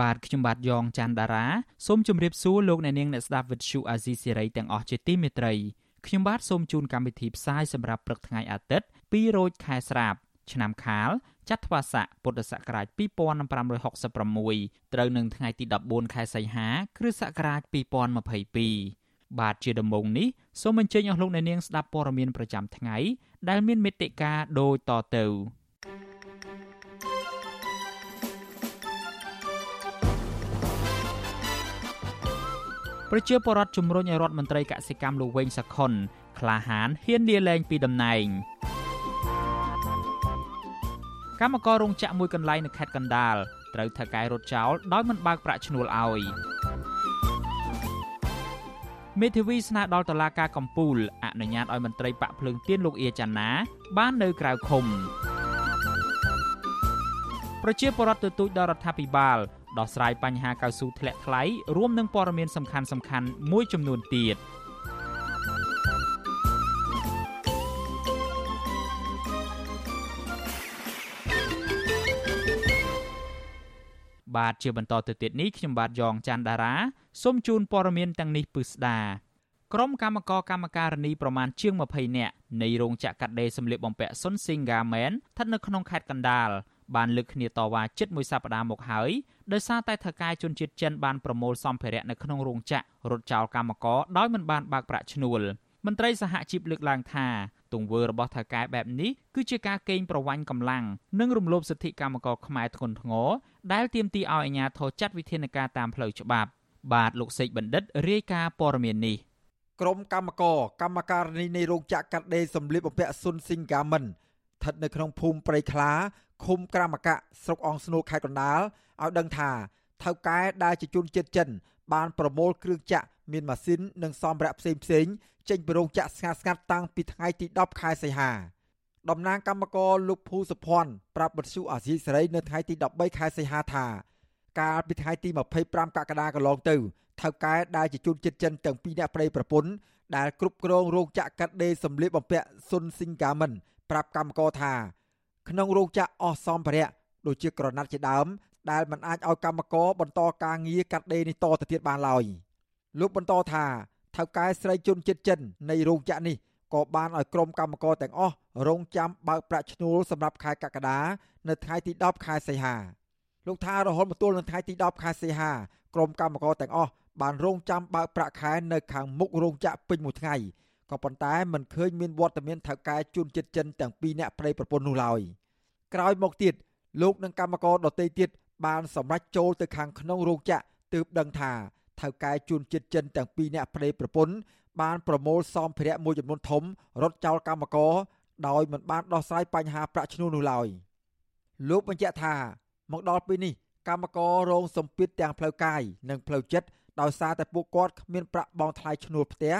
បាទខ្ញុំបាទយ៉ងច័ន្ទដារាសូមជម្រាបសួរលោកអ្នកនាងអ្នកស្ដាប់ Vuthu Azizi Serai ទាំងអស់ជាទីមេត្រីខ្ញុំបាទសូមជូនកម្មវិធីផ្សាយសម្រាប់ព្រឹកថ្ងៃអាទិត្យ2រោចខែស្រាប ឆ្នាំខាលចត្វាស័កពុទ្ធសករាជ2566ត្រូវនឹងថ្ងៃទី14ខែសីហា គ្រិស្តសករាជ2022បាទជាដំបូងនេះសូមអញ្ជើញអស់លោកអ្នកនាងស្ដាប់ព័ត៌មានប្រចាំថ្ងៃដែលមានមេត្តាដូចតទៅ ប្រជាពលរដ្ឋជំរុញឲ្យរដ្ឋមន្ត្រីកសិកម្មលោកវែងសខុនក្លាហានហ៊ានលាលែងពីតំណែងកម្មកររោងចក្រមួយកន្លែងនៅខេត្តកណ្ដាលត្រូវថៅកែរត់ចោលដោយមិនបើកប្រាក់ឈ្នួលឲ្យមេធាវីស្នើដល់តុលាការកំពូលអនុញ្ញាតឲ្យមន្ត្រីបាក់ភ្លើងទៀនលោកអៀចាណា បាននៅក្រៅឃុំប្រជាពលរដ្ឋទទូចដល់រដ្ឋាភិបាល ដោះស្រាយបញ្ហាកៅស៊ូធ្លាក់ថ្លៃរួមនឹងព័ត៌មានសំខាន់សំខាន់មួយចំនួនទៀត។បាទជាបន្តទៅទៀតនេះខ្ញុំបាទយ៉ងច័ន្ទដារាសូមជូនព័ត៌មានទាំងនេះពឹស្ដាក្រុមកម្មករកម្មការិនីប្រមាណជាង20នាក់នៃរោងចក្រកាត់ដេរសម្លៀកបំពាក់សុនស៊ីងហ្គាមែនស្ថិតនៅក្នុងខេត្តកណ្ដាលបានលើកគ្នាតវ៉ាជិតមួយសប្តាហ៍មកហើយ ដោយសារតែថៅកែជនជាតិចិនបានប្រមូលសម្ភារៈនៅក្នុងរោងចក្ររត់ចោលកម្មករដោយមិនបានបើកប្រាក់ឈ្នួលមន្ត្រីសហជីពលើកឡើងថាទង្វើរបស់ថៅកែបែបនេះគឺជាការកេងប្រវ័ញ្ចកម្លាំងនិងរំលោភសិទ្ធិកម្មករខ្មែរធ្ងន់ធ្ងរដែលទាមទារឲ្យអាជ្ញាធរចាត់វិធានការតាមផ្លូវច្បាប់ បាទលោកសេកបណ្ឌិតរាយការណ៍ព័ត៌មាននេះក្រុមកម្មករកម្មការនីនៃរោងចក្រកាត់ដេរសម្លៀកបំពាក់ស៊ុនស៊ីងហ្គាមិនស្ថិតនៅក្នុងភូមិព្រៃខ្លា ឃុំក្រាមកៈស្រុកអង្គស្នូលខេត្តកណ្ដាលឲ្យដឹងថាថៅកែដែលជាជនជាតិចិន បានប្រមូលគ្រឿងចក្រមានម៉ាស៊ីននិងសម្ភារៈផ្សេងផ្សេងចេញពីរោងចក្រស្ងាត់ស្ងាត់តាំងពីថ្ងៃទី10ខែសីហាតំណាងកម្មករលោកភូសុភ័ណ្ឌប្រាប់បទសុអាស៊ីសេរីនៅថ្ងៃទី13ខែសីហាថាកាលពីថ្ងៃទី25កក្កដាកន្លងទៅថៅកែដែលជាជនជាតិចិនទាំងពីរនាក់ប្តីប្រពន្ធដែលគ្រប់គ្រងរោងចក្រកាត់ដេរសម្លៀកបំពាក់ស៊ុនស៊ីងហ្គាមិនប្រាប់កម្មករថា ក្នុងរោងចក្រអស់សម្ភារៈដូចជាក្រណាត់ជាដើមដែលមិនអាចឲ្យកម្មករបន្តការងារកាត់ដេរនេះតទៅទៀតបានឡើយលោកបន្តថាថៅកែស្រីជនជាតិចិននៃរោងចក្រនេះក៏បានឲ្យក្រុមកម្មករទាំងអស់រងចាំបើកប្រាក់ឈ្នួលសម្រាប់ខែកក្កដានៅថ្ងៃទី10ខែសីហាលោកថារហូតមកទល់នឹងថ្ងៃទី10ខែសីហាក្រុមកម្មករទាំងអស់បានរងចាំបើកប្រាក់ខែនៅខាងមុខរោងចក្រពេញមួយថ្ងៃ ក៏ប៉ុន្តែមិនឃើញមានវត្តមានថៅកែជួនចិត្តចិនទាំងពីរនាក់ប្តីប្រពន្ធនោះឡើយក្រោយមកទៀតលោកនិងកម្មករដទៃទៀតបានសម្រេចចូលទៅខាងក្នុងរោងចក្រទើបដឹងថាថៅកែជួនជាតិចិនទាំងពីរនាក់ប្តីប្រពន្ធបានប្រមូលសម្ភារៈមួយចំនួនធំរត់ចោលកម្មករដោយមិនបានដោះស្រាយបញ្ហាប្រាក់ឈ្នួលនោះឡើយលោកបញ្ជាក់ថាមកដល់ពេលនេះកម្មកររងសម្ពាធទាំងផ្លូវកាយនិងផ្លូវចិត្តដោយសារតែពួកគាត់គ្មានប្រាក់បង់ថ្លៃឈ្នួលផ្ទះ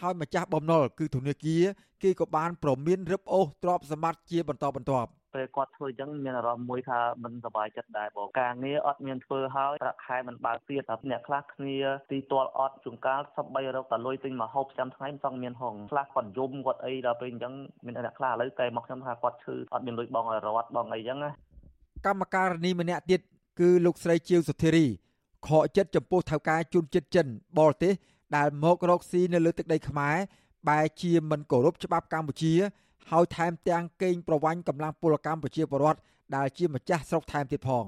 ហើយម្ចាស់បំណុលគឺធនាគារគេក៏បានប្រមានរឹបអូសទ្រព្យសម្បត្តិជាបន្តបន្ទាប់ពេលគាត់ធ្វើអញ្ចឹងមានអារម្មណ៍មួយថាមិនសប្បាយចិត្តដែរបងការងារអត់មានធ្វើហើយប្រាក់ខែមិនបើកទៀតតែអ្នកខ្លះគ្នាទីទាល់អត់ជួនកាលសម្បីរកតែលុយទិញមកហូបប្រចាំថ្ងៃមិនសងមានហងខ្លះគាត់យំគាត់អីដល់ពេលអញ្ចឹងមានអ្នកខ្លះឥឡូវតែមកខ្ញុំថាគាត់ឈឺអត់មានលុយបងឲ្យរត់បងអីអញ្ចឹងណាកម្មការនីម្នាក់ទៀតគឺលោកស្រីជាវសុធារីខកចិត្តចំពោះថៅកែជូនចិត្តចិនបរទេស ដែលមករកស៊ីនៅលើទឹកដីខ្មែរបែជាមិនគោរពច្បាប់កម្ពុជា ហើយថែមទាំងកេងប្រវ័ញ្ចកម្លាំងពលកម្មប្រជាពលរដ្ឋដែលជាម្ចាស់ស្រុកថែមទៀតផង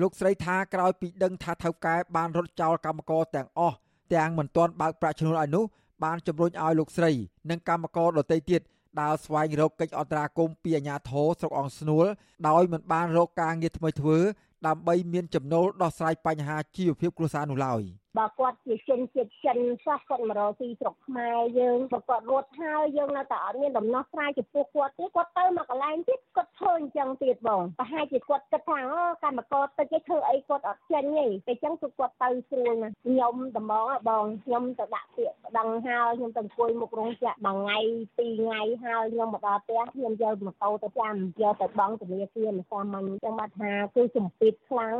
លោកស្រីថាក្រោយពីដឹងថាថៅកែបានរត់ចោលកម្មករទាំងអស់ទាំងមិនទាន់បើកប្រាក់ឈ្នួលឲ្យនោះបានជំរុញឲ្យលោកស្រី និងកម្មករដទៃទៀតដើរស្វែងរកកិច្ចអន្តរាគមន៍ពីអាជ្ញាធរស្រុកអង្គស្នួលដោយមិនបានរកការងារថ្មីធ្វើដើម្បីមានចំណូលដោះស្រាយបញ្ហាជីវភាពគ្រួសារនោះឡើយ។បើគាត់ជាជនជាតិចិនសោះគាត់មករកទីស្រុកខ្មែរយើងបើគាត់រត់ហើយយើងនៅតែអត់មានដំណោះស្រាយចំពោះគាត់ទេគាត់ទៅមកកន្លែងទៀតគាត់ធ្វើអញ្ចឹងទៀតបងប្រហែលជាគាត់គិតថាអូកម្មករតិចឯងធ្វើអីគាត់អត់ចេញទេតែអញ្ចឹងគឺគាត់ទៅស្រួលណាស់ខ្ញុំដំបងបងខ្ញុំទៅដាក់ពាក្យប្តឹងហើយខ្ញុំទៅអង្គុយមុខរោងចក្រមួយថ្ងៃពីរថ្ងៃហើយខ្ញុំមកដល់ផ្ទះខ្ញុំយកម៉ូតូទៅចាំយកទៅបង់ធនាគារមិនសាមញ្ញអញ្ចឹងបាត់ថាគឺសម្ពាធខ្លាំង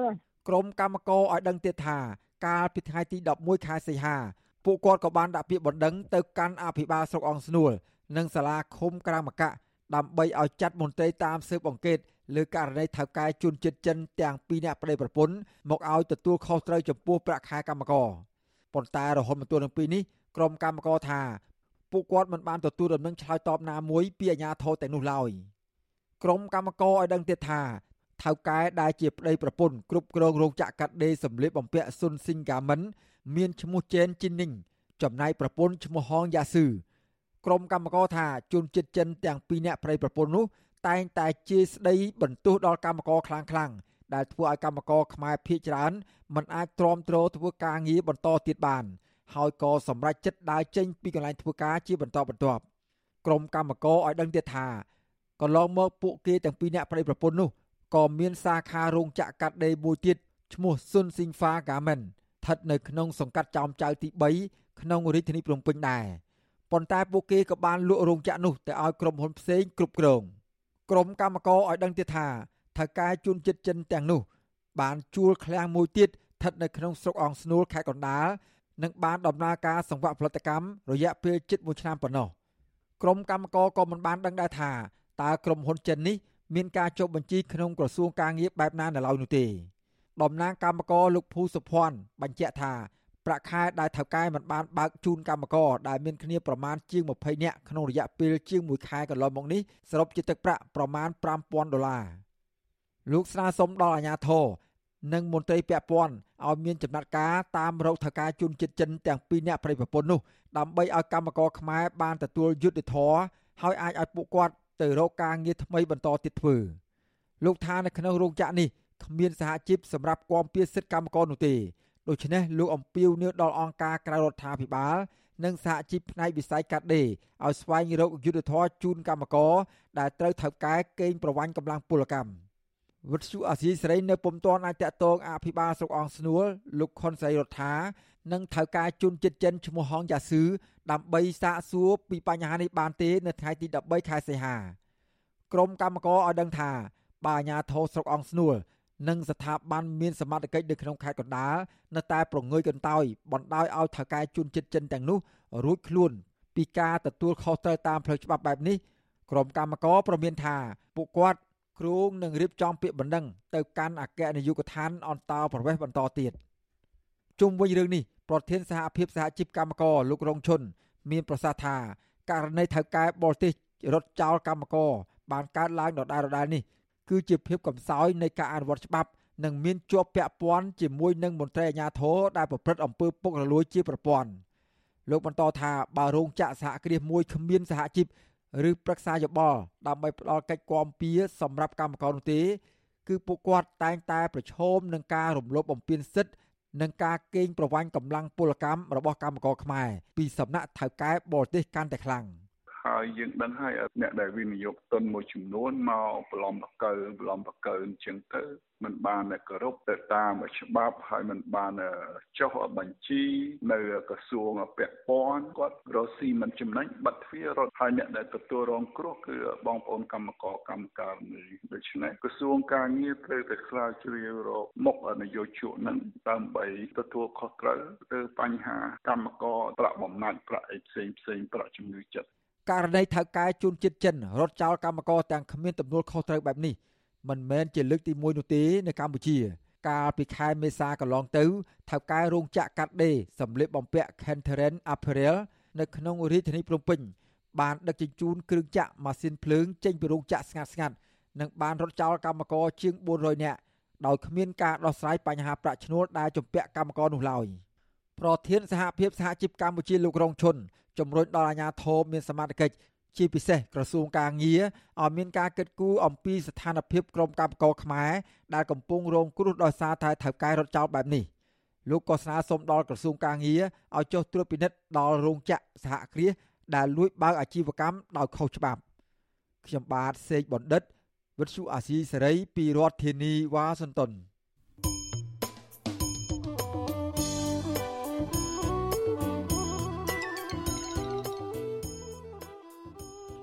ក្រុមកម្មករឲ្យដឹងទៀតថា កាលពីថ្ងៃទី11ខែសីហាពួកគាត់ក៏បានដាក់ពាក្យបណ្ដឹងទៅកាន់អភិបាលស្រុកអង្គស្នួលនិងសាលាឃុំក្រាមកៈដើម្បីឲ្យចាត់មន្ត្រីតាមស៊ើបអង្កេតលើករណីថៅកែជួនចិត្តចិនទាំងពីរអ្នកប្តីប្រពន្ធមកឲ្យទទួលខុសត្រូវចំពោះប្រាក់ខែកម្មករប៉ុន្តែរហូតមកទល់នឹងពេលនេះក្រុមកម្មករថាពួកគាត់មិនបានទទួលដំណឹងឆ្លើយតបណាមួយពីអាជ្ញាធរទាំងនោះឡើយក្រុមកម្មករឲ្យដឹងទៀតថា ថៅកែដែលជាប្តីប្រពន្ធគ្រប់គ្រងរោងចក្រកាត់ដេរសម្លៀកបំពាក់ស៊ុនស៊ីងហ្គាមិន មានឈ្មោះជេនជីនីងចំណែកប្រពន្ធឈ្មោះហងយ៉ាស៊ឺក្រុមកម្មករថាជនជាតិចិនទាំងពីរនាក់ប្តីប្រពន្ធនោះតែងតែជាស្ដីបន្ទោសដល់កម្មករខ្លាំងខ្លាំងដែលធ្វើឲ្យកម្មករខ្មែរភៀសច្រើនមិនអាចទ្រាំទ្រធ្វើការងារបន្តទៀតបានហើយក៏សម្រេចចិត្តដើរចេញពីកន្លែងធ្វើការជាបន្តបន្ទាប់ក្រុមកម្មករឲ្យដឹងទៀតថាកន្លងមកពួកគេទាំងពីរនាក់ប្តីប្រពន្ធនោះ ក៏មានសាខារោងចក្រកាត់ដេរមួយទៀតឈ្មោះស៊ុនស៊ីងហ្វាហ្គាមិនស្ថិតនៅក្នុងសង្កាត់ចោមចៅទី3ក្នុងរាជធានីភ្នំពេញដែរប៉ុន្តែពួកគេក៏បានលក់រោងចក្រនោះទៅឲ្យក្រុមហ៊ុនផ្សេងគ្រប់គ្រងក្រុមកម្មករឲ្យដឹងទៀតថាថៅកែជួនចិត្តចិនទាំងនោះ បានជួលឃ្លាំងមួយទៀតស្ថិតនៅក្នុងស្រុកអង្គស្នួលខេត្តកណ្ដាលនិងបានដំណើរការសង្វាក់ផលិតកម្មរយៈពេលជិត1ឆ្នាំប៉ុណ្ណោះក្រុមកម្មករក៏មិនបានដឹងដែរថាតើក្រុមហ៊ុនចិននេះ មានការចុះបញ្ជីក្នុងក្រសួងការងារបែបណានៅឡើយនោះទេតំណាងកម្មករលោកភូសុភ័ណ្ឌបញ្ជាក់ថាប្រាក់ខែដែលថៅកែមិនបានបើកជូនកម្មករដែលមានគ្នាប្រមាណជាង20នាក់ក្នុងរយៈពេលជាង1ខែកន្លងមកនេះសរុបជាទឹកប្រាក់ប្រមាណ5000ដុល្លារលោកស្នើសុំដល់អាជ្ញាធរនិងមន្ត្រីពាក់ព័ន្ធឲ្យមានចំណាត់ការតាមរោគថៅកែជូនចិត្តចិនទាំងពីរនាក់ប្រិយប្រពន្ធនោះដើម្បីឲ្យកម្មករខ្មែរបានទទួលយុត្តិធម៌ហើយអាចឲ្យពួកគាត់ ទៅរកការងារថ្មីបន្តទៀតធ្វើលោកថានៅក្នុងរោងចក្រនេះគ្មានសហជីពសម្រាប់គាំពៀសិទ្ធិកម្មករនោះទេដូច្នេះលោកអំពីវនៅដល់អង្គការក្រៅរដ្ឋាភិបាលនិងសហជីពផ្នែកវិស័យកាត់ដេរឲ្យស្វែងរកយុទ្ធធរជូនកម្មករដែលត្រូវថៅកែកេងប្រវ័ញ្ចកម្លាំងពលកម្មវិទ្យុអាស៊ីសេរីនៅពុំទាន់អាចតតងអភិបាលស្រុកអង្គស្នួលលោកខុនសៃរដ្ឋា និងថៅកែជូនចិត្តចិនឈ្មោះហងយ៉ាស៊ឺដើម្បីសាកសួរពីបញ្ហានេះបានទេនៅថ្ងៃទី13ខែសីហាក្រុមកម្មករឲ្យដឹងថាបើអាជ្ញាធរស្រុកអង្គស្នួលនិងស្ថាប័នមានសមត្ថកិច្ចនៅក្នុងខេត្តកណ្ដាលនៅតែប្រងើយកន្តើយបណ្ដោយឲ្យថៅកែជូនចិត្តចិនទាំងនោះរួចខ្លួនពីការទទួលខុសត្រូវតាមផ្លូវច្បាប់បែបនេះក្រុមកម្មករប្រមានថាពួកគាត់គ្រោងនឹងរៀបចំពាក្យបណ្ដឹងទៅកាន់អគ្គនាយកដ្ឋានអន្តរប្រវេសន៍បន្តទៀត ជុំវិញរឿងនេះប្រធានសហភាពសហជីពកម្មករលោករងឈុនមានប្រសាសន៍ថាករណីថៅកែបរទេសរត់ចោលកម្មករបានកើតឡើងដដែលៗនេះគឺជាភាពកំសោយនៃការអនុវត្តច្បាប់និងមានជាប់ពាក់ព័ន្ធជាមួយនឹងមន្ត្រីអាជ្ញាធរដែលប្រព្រឹត្តអំពើពុករលួយជាប្រព័ន្ធលោកបន្តថាបើរោងចក្រសហគ្រាសមួយគ្មានសហជីពឬប្រឹក្សាយោបល់ដើម្បីផ្ដល់កិច្ចគាំពៀសម្រាប់កម្មករនោះទេ គឺពួកគាត់តែងតែប្រឈមនឹងការរំលោភបំពានសិទ្ធិ និងការកេងប្រវ័ញ្ចកម្លាំងពលកម្មរបស់កម្មករខ្មែរពីសំណាក់ថៅកែបរទេសកាន់តែខ្លាំង។ ហើយយើងដឹងហើយអ្នកដែលវិនិយោគទុនមួយចំនួនមកប្រឡំបកើប្រឡំបកើអញ្ចឹងទៅมันបានគោរពទៅតាមច្បាប់ហើយมันបានចុះបញ្ជីនៅក្រសួងពាក់ព័ន្ធគាត់រកស៊ីមិនចំណេញបាត់ទ្វាររត់ហើយអ្នកដែលទទួលរងគ្រោះគឺបងប្អូនកម្មករកម្មការនេះដូច្នេះក្រសួងការងារត្រូវតែស្រាវជ្រាវរកមុខនយោជកនឹងដើម្បីទទួលខុសត្រូវទៅបញ្ហាកម្មករប្រាក់បំណាច់ប្រាក់អីផ្សេងផ្សេងប្រាក់ជំងឺចិត្ត ករណីថៅកែជួនជាតិចិនរត់ចោលកម្មករទាំងគ្មានទំនួលខុសត្រូវបែបនេះមិនមែនជាលើកទី1នោះទេនៅកម្ពុជា កាលពីខែមេសាកន្លងទៅថៅកែរោងចក្រកាត់ដេរសម្លៀកបំពាក់ Kentheren Apparel នៅក្នុងរាជធានីភ្នំពេញបានដឹកជញ្ជូនគ្រឿងចក្រម៉ាស៊ីនភ្លើងចេញពីរោងចក្រស្ងាត់ស្ងាត់និងបានរត់ចោលកម្មករជាង400នាក់ដោយគ្មានការដោះស្រាយបញ្ហាប្រាក់ឈ្នួលដែលជំពាក់កម្មករនោះឡើយ ប្រធានសហភាពសហជីពកម្ពុជាលោករងឈុនជំរុញដល់អាជ្ញាធរមានសមត្ថកិច្ចជាពិសេសក្រសួងការងារឲ្យមានការកិត្តគូអំពីស្ថានភាពក្រុមកម្មករខ្មែរដែលកំពុងរងគ្រោះដោយសារតែថៅកែរត់ចោលបែបនេះលោកក៏ស្នើសុំដល់ក្រសួងការងារឲ្យចុះត្រួតពិនិត្យដល់រោងចក្រសហគ្រាសដែលលួចបើកអាជីវកម្មដោយខុសច្បាប់ខ្ញុំបាទសេកបណ្ឌិតវិទ្យុអាស៊ីសេរីពីរដ្ឋធានីវ៉ាស៊ីនតោន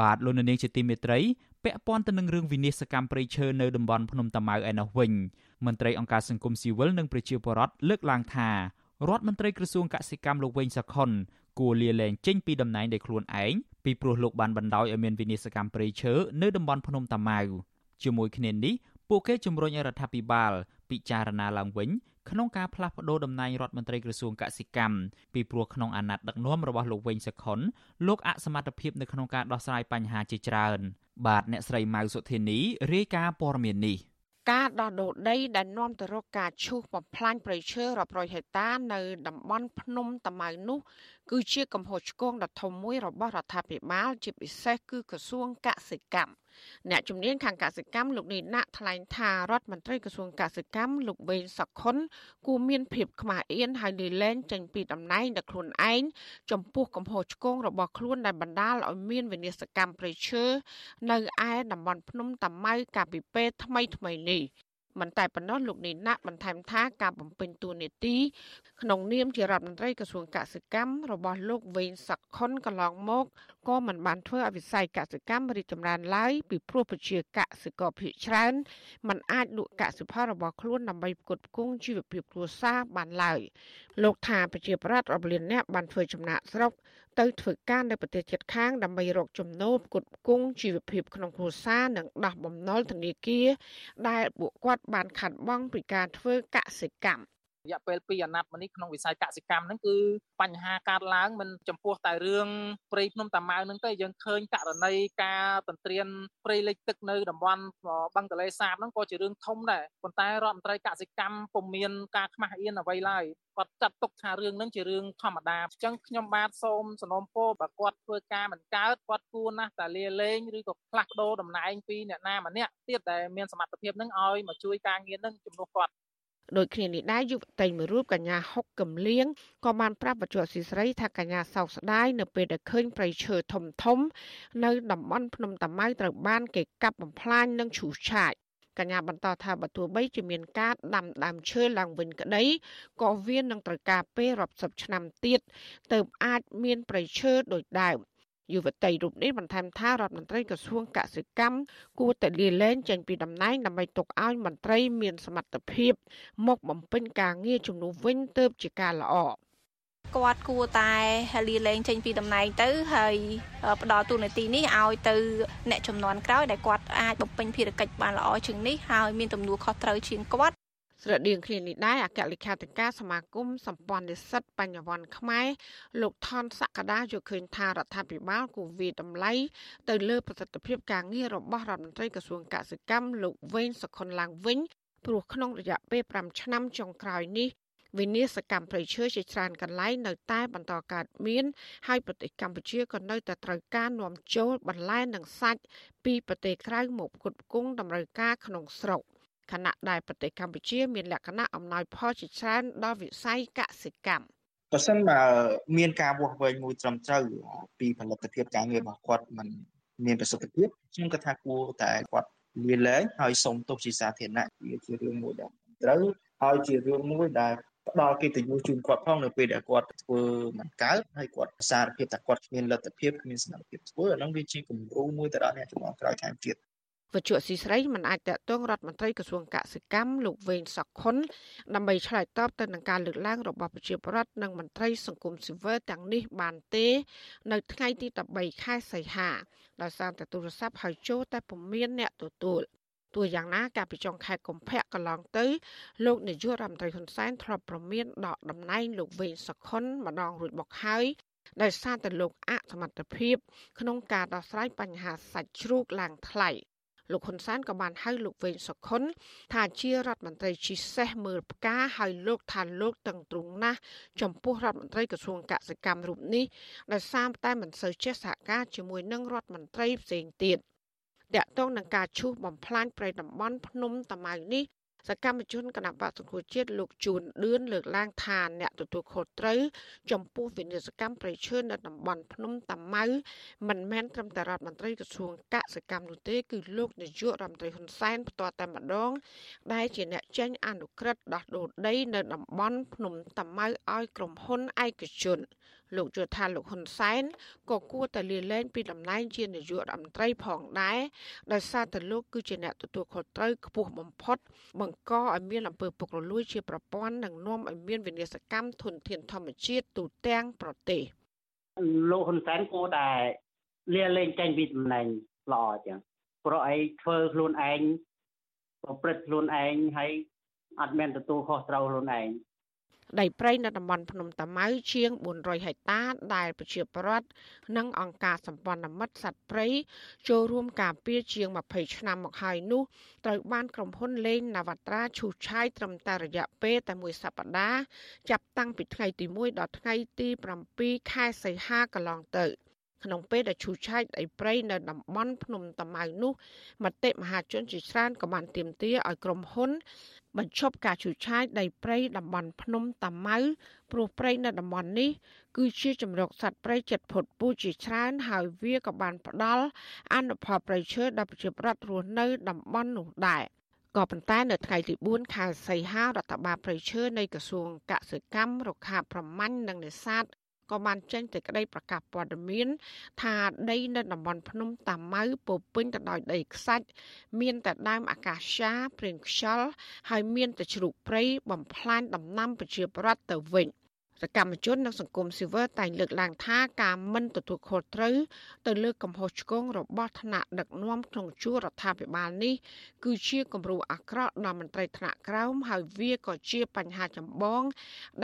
បាទលោកនាងជាទីមេត្រីពាក់ព័ន្ធទៅនឹងរឿងវិនិស្សកម្មព្រៃឈើនៅតំបន់ភ្នំតាម៉ៅឯណោះវិញមន្ត្រីអង្គការសង្គមស៊ីវិលនិងប្រជាពលរដ្ឋលើកឡើងថារដ្ឋមន្ត្រីក្រសួងកសិកម្មលោកវិញសខុនគួរលាលែងចេញពីតំណែងដោយខ្លួនឯងពីព្រោះលោកបានបណ្ដោយឲ្យមានវិនិស្សកម្មព្រៃឈើនៅតំបន់ភ្នំតាម៉ៅជាមួយគ្នានេះ ពួកគេជំរុញឲ្យរដ្ឋាភិបាលពិចារណាឡើងវិញក្នុងការផ្លាស់ប្តូរតំណែងរដ្ឋមន្ត្រីក្រសួងកសិកម្មពីព្រោះក្នុងអាណត្តិដឹកនាំរបស់លោកវិញសខុនលោកអសមត្ថភាពនៅក្នុងការដោះស្រាយបញ្ហាជាច្រើនបាទអ្នកស្រីម៉ៅសុធានីរាយការណ៍ព័ត៌មាននេះការដោះដូរដីដែលនាំទៅរកការឈូសបំផ្លាញព្រៃឈើរាប់រយហិកតានៅតំបន់ភ្នំតាម៉ៅនោះ គឺជាកំហុសឆ្គងដ៏ធំមួយរបស់រដ្ឋាភិបាលជាពិសេសគឺក្រសួងកសិកម្ម អ្នកជំនាញខាងកសិកម្មលោកនីណាក់ថ្លែងថារដ្ឋមន្ត្រីក្រសួងកសិកម្មលោកវេងសុខុនគួរមានភាពខ្មាស់អៀនហើយលីលែងចេញពីតំណែងដល់ខ្លួនឯងចំពោះកំហុសឆ្គងរបស់ខ្លួនដែលបណ្ដាលឲ្យមានវិនាសកម្មប្រៃឈើនៅឯតំបន់ភ្នំតាម៉ៅកាលពីពេលថ្មីថ្មីនេះ មិនតែប៉ុណ្ណោះលោកនីណាក់បន្ថែមថាការបំពេញតួនាទីក្នុងនាមជារដ្ឋមន្ត្រីក្រសួងកសិកម្មរបស់លោកវេងសខុនកន្លងមកក៏មិនបានធ្វើឲ្យវិស័យកសិកម្មរីកចម្រើនឡើយពីព្រោះប្រជាកសិករភាគច្រើនមិនអាចលក់កសិផលរបស់ខ្លួនដើម្បីផ្គត់ផ្គង់ជីវភាពគ្រួសារបានឡើយលោកថាប្រជាប្រដ្ឋរាប់លានអ្នកបានធ្វើចំណាក់ស្រុក ទៅធ្វើការនៅប្រទេសជិតខាងដើម្បីរកចំណូលផ្គត់ផ្គង់ជីវភាពក្នុងគ្រួសារនិងដោះបំណុលធនាគារដែលពួកគាត់បានខាត់បង់ពីការធ្វើកសិកម្ម រយៈពេល2អាណត្តិមកនេះក្នុងវិស័យកសិកម្មហ្នឹងគឺបញ្ហាកើតឡើងមិនចំពោះតែរឿងព្រៃភ្នំតាម៉ៅហ្នឹងទេយើងឃើញករណីការទន្ទ្រានព្រៃលិចទឹកនៅតំបន់បឹងទលេសាបហ្នឹងក៏ជារឿងធំដែរប៉ុន្តែរដ្ឋមន្ត្រីកសិកម្មពុំមានការខ្មាស់អៀនអ្វីឡើយគាត់ចាត់ទុកថារឿងហ្នឹងជារឿងធម្មតាអញ្ចឹងខ្ញុំបាទសូមសំណូមពរបើគាត់ធ្វើការមិនកើតគាត់គួរណាស់តែលាលែងឬក៏ផ្លាស់ប្ដូរតំណែងពីអ្នកណាម្នាក់ទៀតដែលមានសមត្ថភាពហ្នឹងឲ្យមកជួយការងារហ្នឹងជំនួសគាត់ ដូចគ្នានេះដែរយុវតីមួយរូបកញ្ញាហុកកំលៀងក៏បានប្រាប់បច្ចុប្បន្នស៊ីស្រីថាកញ្ញាសោកស្ដាយនៅពេលដែលឃើញប្រៃឈើធំធំ នៅតំបន់ភ្នំតាម៉ៅត្រូវបានគេកាប់បំផ្លាញនិងឈូសឆាយកញ្ញាបន្តថាបើទោះបីជាមានការដាំដើមឈើឡើងវិញក្តីក៏វានឹងត្រូវការពេលរាប់សិបឆ្នាំទៀតទើបអាចមានប្រៃឈើដូចដើម យុវតីរូបនេះបន្ថែមថារដ្ឋមន្ត្រីក្រសួងកសិកម្មគួរតែលាលែងចេញពីតំណែងដើម្បីទុកឲ្យមន្ត្រីមានសមត្ថភាព មកបំពេញការងារជំនួសវិញទៅជាការល្អគាត់គួរតែលាលែងចេញពីតំណែងទៅហើយផ្ដល់ទូនាទីនេះឲ្យទៅអ្នកចំនួនក្រោយដែលគាត់អាចបំពេញភារកិច្ចបានល្អជាងនេះហើយមានទំនួលខុសត្រូវជាងគាត់ ស្រដៀងគ្នានេះដែរអគ្គលេខាធិការសមាគមសម្ព័ន្ធនិស្សិតបញ្ញវន្តខ្មែរលោកថនសក្តាយល់ឃើញថារដ្ឋាភិបាលគូវាតម្លៃទៅលើប្រសិទ្ធភាពការងាររបស់រដ្ឋមន្ត្រីក្រសួងកសិកម្មលោកវេងសុខុនឡើងវិញព្រោះក្នុងរយៈពេល5ឆ្នាំចុងក្រោយនេះវិនិស្សកម្មប្រៃឈើជាច្រើនកន្លែងនៅតែបន្តកើតមាន ហើយប្រទេសកម្ពុជាក៏នៅតែត្រូវការនាំចូលបន្លែនិងសាច់ពីប្រទេសក្រៅមកផ្គត់ផ្គង់តម្រូវការក្នុងស្រុក ខណៈដែលប្រទេសកម្ពុជាមានលក្ខណៈអំណោយផលជាច្រើនដល់វិស័យកសិកម្មបើសិនបើមានការវាស់វែងមួយត្រឹមត្រូវពីផលិតភាពការងាររបស់គាត់មិនមានប្រសិទ្ធភាពខ្ញុំគិតថាគួរតែគាត់លាលែងហើយសុំទោសជាសាធារណៈវាជារឿងមួយដែលត្រូវហើយជារឿងមួយដែលផ្ដល់កិត្តិយសជូនគាត់ផងនៅពេលដែលគាត់ធ្វើមិនកើតហើយគាត់សារភាពថាគាត់គ្មានលទ្ធភាពគ្មានសមត្ថភាពធ្វើអានោះវាជាគំរូមួយទៅដល់អ្នកជំនាន់ក្រោយថែមទៀត វជ្ជស៊ីស្រីមិនអាចតតងរដ្ឋមន្ត្រីក្រសួងកសិកម្មលោកវេងសុខុនដើម្បីឆ្លើយតបទៅនឹងការលើកឡើងរបស់ប្រជាពលរដ្ឋនិងមន្ត្រីសង្គមស៊ីវិលទាំងនេះបានទេ នៅថ្ងៃទី13ខែសីហាដោយសារតែទូរស័ព្ទហៅចូលតែពុំមានអ្នកទទួលទោះយ៉ាងណាកាលពីចុងខែកុម្ភៈកន្លងទៅលោកនាយករដ្ឋមន្ត្រីហ៊ុនសែនធ្លាប់ប្រមានដកតំណែងលោកវេងសុខុនម្ដងរួចមកហើយដោយសារតែលោកអសមត្ថភាព ក្នុងការដោះស្រាយបញ្ហាសាច់ជ្រូកឡើងថ្លៃ លោកហ៊ុនសែនក៏បានហៅលោកវេងសុខុន ថាជារដ្ឋមន្ត្រីជីសេះមើលផ្កាហើយលោកថាលោកតឹងទ្រង់ណាស់ចំពោះរដ្ឋមន្ត្រីក្រសួងកសិកម្មរូបនេះដោយសារតែមិនសូវចេះសហការជាមួយនឹងរដ្ឋមន្ត្រីផ្សេងទៀតតកតងនឹងការឈូសបំផ្លាញព្រៃតំបន់ភ្នំតាម៉ៅនេះ សកម្មជនគណៈបកសង្គ្រោះជាតិលោកជួនឌឿនលើកឡើងថាអ្នកទទួលខុសត្រូវចំពោះវិនិស្សកម្មប្រៃឈើនៅតំបន់ភ្នំតាម៉ៅមិនមែនត្រឹមតែរដ្ឋមន្ត្រីក្រសួងកសិកម្មនោះទេគឺលោកនាយករដ្ឋមន្ត្រីហ៊ុនសែនផ្ទាល់តែម្ដង ដែលជាអ្នកចេញអនុក្រឹត្យដោះដូរដីនៅតំបន់ភ្នំតាម៉ៅឲ្យក្រុមហ៊ុនឯកជន លោកយល់ថាលោកហ៊ុនសែនក៏គួរតែលាលែងពីតំណែងជានាយករដ្ឋមន្ត្រីផងដែរដោយសារតែលោកគឺជាអ្នកទទួលខុសត្រូវខ្ពស់បំផុត បង្កឲ្យមានអំពើពុករលួយជាប្រព័ន្ធនិងនាំឲ្យមានវិនាសកម្មធនធានធម្មជាតិទូទាំងប្រទេសលោកហ៊ុនសែនគួរតែលាលែងចេញពីតំណែងល្អចឹងព្រោះឯងធ្វើខ្លួនឯងប្រព្រឹត្តខ្លួនឯងហើយអត់មានទទួលខុសត្រូវខ្លួនឯង ដីព្រៃនៅតំបន់ភ្នំតាម៉ៅជាង400ហិកតាដែលប្រជាពលរដ្ឋនិងអង្គការសម្ព័ន្ធមិត្តសត្វព្រៃចូលរួមការពារជាង20ឆ្នាំមកហើយនោះត្រូវបានក្រុមហ៊ុនលេងនវត្រាឈូសឆាយត្រឹមតែរយៈពេលតែមួយសប្តាហ៍ចាប់តាំងពីថ្ងៃទី1ដល់ថ្ងៃទី7ខែសីហាកន្លងទៅ ក្នុងពេលដែលឈូសឆាយដីព្រៃនៅតំបន់ភ្នំតាម៉ៅនោះមតិមហាជនជាច្រើនក៏បានទាមទារឲ្យក្រុមហ៊ុន បញ្ឈប់ការឈូសឆាយដីព្រៃតំបន់ភ្នំតាម៉ៅព្រោះព្រៃនៅតំបន់នេះគឺជាជំរកសត្វព្រៃចិត្តផុតពូជជាច្រើន ហើយវាក៏បានផ្ដល់អនុផលប្រៃឈើដល់ប្រជាប្រដ្ឋរស់នៅតំបន់នោះដែរក៏ប៉ុន្តែនៅថ្ងៃទី4ខែសីហារដ្ឋបាលព្រៃឈើនៃក្រសួងកសិកម្មរុក្ខាប្រមាញ់និងនេសាទ ក៏បានចេញសេចក្តីប្រកាសព័ត៌មាន ថាដីនៅតំបន់ភ្នំតាម៉ៅពោពេញទៅដោយដីខ្សាច់មានតែដើមអាកាសាព្រៀងខ្យល់ហើយមានតែជ្រូកព្រៃបំផ្លាញដំណាំប្រជាប្រដ្ឋទៅវិញ។ សកម្មជននិងសង្គមស៊ីវិលតែងលើកឡើងថាការមិនទទួលខុសត្រូវទៅលើកំហុសឆ្គងរបស់ថ្នាក់ដឹកនាំក្នុងជួររដ្ឋាភិបាលនេះគឺជាគំរូអាក្រក់ដល់មន្ត្រីថ្នាក់ក្រោមហើយវាក៏ជាបញ្ហាចម្បង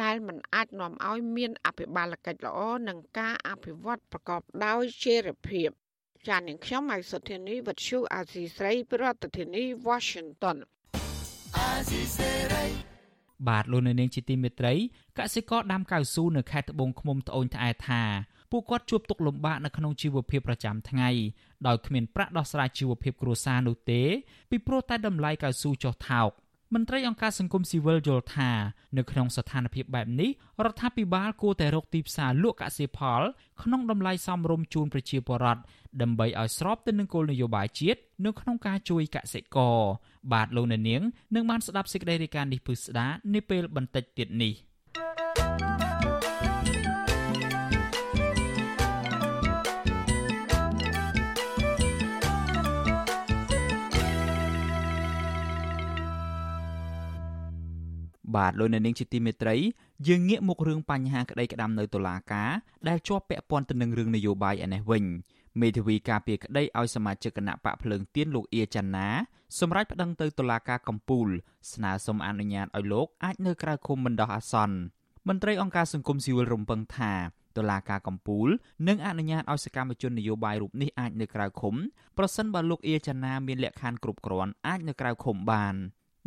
ដែលមិនអាចនាំឲ្យមានអភិបាលកិច្ចល្អនិងការអភិវឌ្ឍប្រកបដោយចីរភាពចាននាងខ្ញុំម៉ៃសុធានីវັດឈូអាស៊ីស្រីប្រធានាធិបតី Washington អាស៊ីសេរី បាទលោកនៅនាងជាទីមេត្រីកសិករដាំកៅស៊ូនៅខេត្តត្បូងឃ្មុំត្អូញត្អែថាពួកគាត់ជួបទុក្ខលំបាកនៅក្នុងជីវភាពប្រចាំថ្ងៃដោយគ្មានប្រាក់ដោះស្រាយជីវភាពគ្រួសារនោះទេពីព្រោះតែតម្លៃកៅស៊ូចុះថោក មន្ត្រីអង្គការសង្គមស៊ីវិលយល់ថានៅក្នុងស្ថានភាពបែបនេះរដ្ឋាភិបាលគួរតែរកទីផ្សារលក់កសិផល ក្នុងតម្លៃសមរម្យជូនប្រជាពលរដ្ឋដើម្បីឲ្យស្របទៅនឹងគោលនយោបាយជាតិនៅក្នុងការជួយកសិករបាទលោកអ្នកនាងនឹងបានស្ដាប់សេចក្តីរាយការណ៍នេះពឹស្ដានាពេលបន្តិចទៀតនេះ បាទលោកអ្នកនាងជាទីមេត្រីយើងងាកមករឿងបញ្ហាក្តីក្តាំនៅតុលាការដែលជាប់ពាក់ព័ន្ធទៅនឹងរឿងនយោបាយឯនេះវិញមេធាវីការពារក្តីឲ្យសមាជិកគណៈបកភ្លើងទៀនលោកអៀចាន់ណាសម្រាប់ប្តឹងទៅតុលាការកំពូល ស្នើសុំអនុញ្ញាតឲ្យលោកអាចនៅក្រៅឃុំបណ្ដោះអាសន្នមន្ត្រីអង្គការសង្គមស៊ីវិលរំពឹងថាតុលាការកំពូលនឹងអនុញ្ញាតឲ្យសកម្មជននយោបាយរូបនេះអាចនៅក្រៅឃុំប្រសិនបើលោកអៀចាណាមានលក្ខខណ្ឌគ្រប់គ្រាន់អាចនៅក្រៅឃុំបាន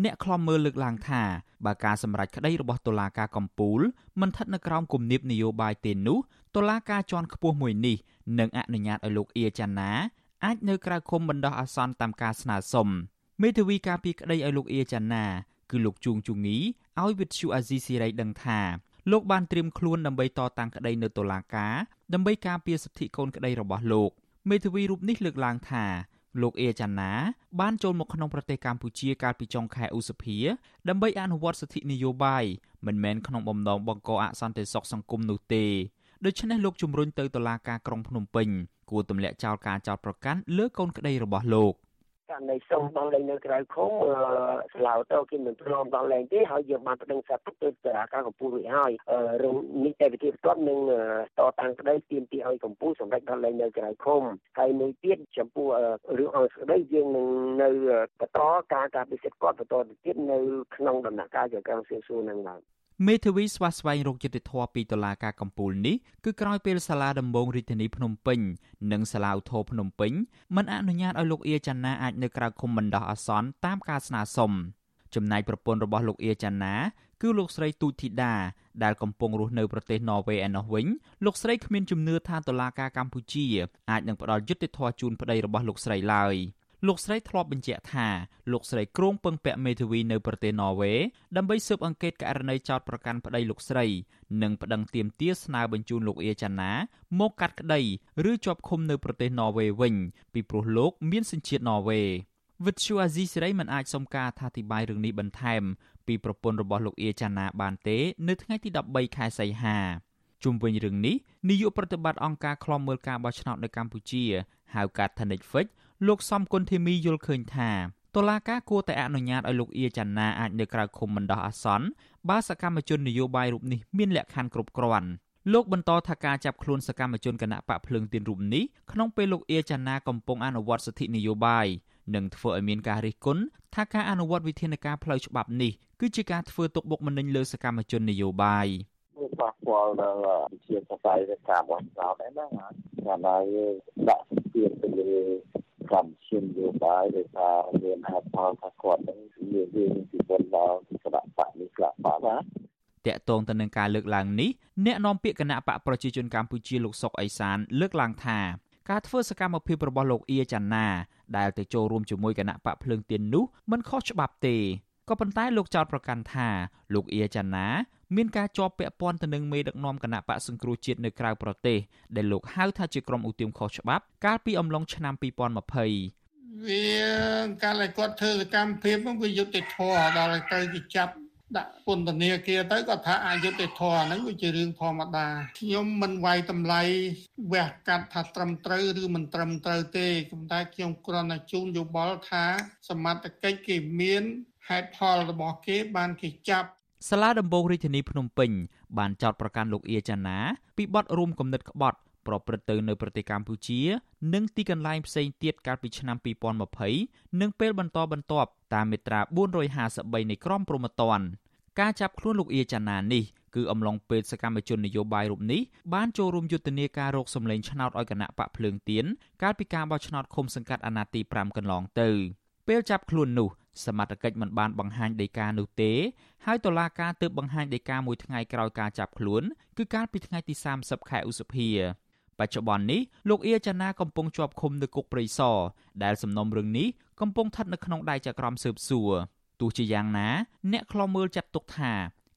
អ្នកខ្លំមើលលើកឡើងថាបើការសម្រេចក្តីរបស់តុលាការកំពូលមិនស្ថិតនៅក្រោមគំនាបនយោបាយទេនោះតុលាការជាន់ខ្ពស់មួយនេះនឹងអនុញ្ញាតឲ្យលោកអៀចាណាអាចនៅក្រៅឃុំបណ្ដោះអាសន្នតាមការស្នើសុំមេធាវីការពីក្តីឲ្យលោកអៀចាណាគឺលោកជួងជូងីឲ្យវិទ្យុអាស៊ីសេរីដឹងថាលោកបានត្រៀមខ្លួនដើម្បីតតាំងក្តីនៅតុលាការដើម្បីការពារសិទ្ធិកូនក្តីរបស់លោកមេធាវីរូបនេះលើកឡើងថា លោកអេចាណាបានចូលមកក្នុងប្រទេសកម្ពុជាកាលពីចុងខែឧសភាដើម្បីអនុវត្តសិទ្ធិនយោបាយមិនមែនក្នុងបំណងបង្កអសន្តិសុខសង្គមនោះទេដូច្នេះលោកជំរុញទៅតុលាការក្រុងភ្នំពេញគួរទម្លាក់ចោលការចោទប្រកាន់លើកូនក្តីរបស់លោក។ ករណីសុំដល់លេងនៅក្រៅឃុំស្លាវទៅគេមិនព្រមដល់លេងទេហើយយើងបានប្តឹងសាទុកទៅតុលាការកំពូលរួចហើយរឿងនីតិវិធីបន្ទាប់នឹងតតាំងក្តីទាមទារឲ្យកំពូលសម្រេចដល់លេងនៅក្រៅឃុំហើយមួយទៀតចំពោះរឿងអង្គស្ដីយើងនឹងនៅបន្តការការពិសិដ្ឋគាត់បន្តទៅទៀតនៅក្នុងដំណាក់កាលចក្រមសៀវសួរនឹងឡើង មេធាវីស្វាស្វែងរកយុត្តិធម៌ពីតុលាការកំពូលនេះគឺក្រោយពេលសាលាដំបងរាជធានីភ្នំពេញនិងសាលាឧទ្ធរភ្នំពេញមិនអនុញ្ញាតឲ្យលោកអៀចាណាអាចនៅក្រៅឃុំបណ្ដោះអាសន្នតាមការស្នើសុំចំណែកប្រពន្ធរបស់លោកអៀចាណាគឺលោកស្រីទូចធីតាដែលកំពុងរស់នៅប្រទេសន័រវេសឯណោះវិញលោកស្រីគ្មានជំនឿថាតុលាការកម្ពុជាអាចនឹងផ្ដល់យុត្តិធម៌ជូនប្តីរបស់លោកស្រីឡើយ។ លោកស្រីធ្លាប់បញ្ជាក់ថាលោកស្រីគ្រងពឹងពាក់មេធាវីនៅប្រទេសន័រវេដើម្បីស៊ើបអង្កេតករណីចោតប្រកាន់ប្តីលោកស្រី និងប្តឹងទាមទារស្នើបញ្ជូនលោកអៀចាណាមកកាត់ក្តីឬជាប់ឃុំនៅប្រទេសន័រវេវិញ ពីព្រោះលោកមានសញ្ជាតិន័រវេវិទ្យុអាស៊ីសេរីមិនអាចសុំការអធិប្បាយរឿងនេះបន្ថែម ពីប្រពន្ធរបស់លោកអៀចាណាបានទេ នៅថ្ងៃទី13ខែសីហាជុំវិញរឿងនេះនាយកប្រតិបត្តិអង្គការឃ្លាំមើលការបោះឆ្នោតនៅកម្ពុជាហៅកាត់ Thanix លោកសំគុណធីមីយល់ឃើញថាតុលាការគួរតែអនុញ្ញាតឲ្យលោកអៀចាណាអាចនៅក្រៅឃុំបណ្ដោះអាសន្នបើសកម្មជននយោបាយរូបនេះមានលក្ខខណ្ឌគ្រប់គ្រាន់លោកបន្តថាការចាប់ខ្លួនសកម្មជនគណៈបកភ្លើងទៀនរូបនេះក្នុងពេលលោកអៀចាណាកំពុងអនុវត្តសិទ្ធិនយោបាយនឹងធ្វើឲ្យមានការរិះគន់ថាការអនុវត្តវិធានការផ្លូវច្បាប់នេះគឺជាការធ្វើទុកបុកម្នេញលើសកម្មជននយោបាយប៉ះពាល់ដល់វិជាសាស្ត្រនៃការបោះឆ្នោតហ្នឹងណាថាយើងដាក់សម្ពាធទៅលើ កម្មជនយោបាយដែលថាមានហេតុផលថាគាត់នឹងមានរឿងពីបុណ្យដល់គណៈបកនេះខ្លះបាទណាតកតងទៅនឹងការលើកឡើងនេះអ្នកនាំពាក្យគណៈបកប្រជាជនកម្ពុជាលោកសុកអេសាន លើកឡើងថាការធ្វើសកម្មភាពរបស់លោកអៀចាណាដែលទៅចូលរួមជាមួយគណៈបកភ្លើងទៀននោះមិនខុសច្បាប់ទេ ក៏ប៉ុន្តែលោកចោទប្រកាន់ថាលោកអៀចាណាមានការជាប់ពាក់ព័ន្ធទៅនឹងមេដឹកនាំគណៈបកសង្គ្រោះជាតិនៅក្រៅប្រទេសដែលលោកហៅថាជាក្រុមឧទាមខុសច្បាប់កាលពីអំឡុងឆ្នាំ2020វាកាលឲ្យគាត់ធ្វើសកម្មភាពហ្នឹងវាយុត្តិធម៌ដល់ទៅគេចាប់ដាក់ពន្ធនាគារទៅគាត់ថាអយុត្តិធម៌ហ្នឹងវាជារឿងធម្មតាខ្ញុំមិនវាយតម្លៃវះកាត់ថាត្រឹមត្រូវឬមិនត្រឹមត្រូវទេប៉ុន្តែខ្ញុំគ្រាន់តែជូនយោបល់ថាសមត្ថកិច្ចគេមាន ហេតុផលរបស់គេបានគេចាប់សាលាដំបងរាជធានីភ្នំពេញបានចោទប្រកាន់លោកអៀចាណាពីបទរួមគំនិតក្បត់ប្រព្រឹត្តទៅនៅប្រទេសកម្ពុជា និងទីកន្លែងផ្សេងទៀតកាលពីឆ្នាំ2020និងពេលបន្តបន្ទាប់តាមមាត្រា453នៃក្រមព្រហ្មទណ្ឌការចាប់ខ្លួនលោកអៀចាណានេះគឺអំឡុងពេលសកម្មជននយោបាយរូបនេះបានចូលរួមយុទ្ធនាការរកសម្លេងឆ្នោតឲ្យគណៈបកភ្លើងទៀនកាលពីការបោះឆ្នោតឃុំសង្កាត់អាណត្តិទី5កន្លងទៅពេលចាប់ខ្លួននោះ សមត្ថកិច្ចមិនបានបង្ហាញដីកានោះទេ ហើយតុលាការទើបបង្ហាញដីកាមួយថ្ងៃក្រោយការចាប់ខ្លួនគឺកាលពីថ្ងៃទី30ខែឧសភាបច្ចុប្បន្ននេះលោកអៀចាណាកំពុងជាប់ឃុំនៅគុកព្រៃសរដែលសំណុំរឿងនេះកំពុងស្ថិតនៅក្នុងដៃចក្រមស៊ើបសួរទោះជាយ៉ាងណា អ្នកខ្លំមើលចាត់ទុកថា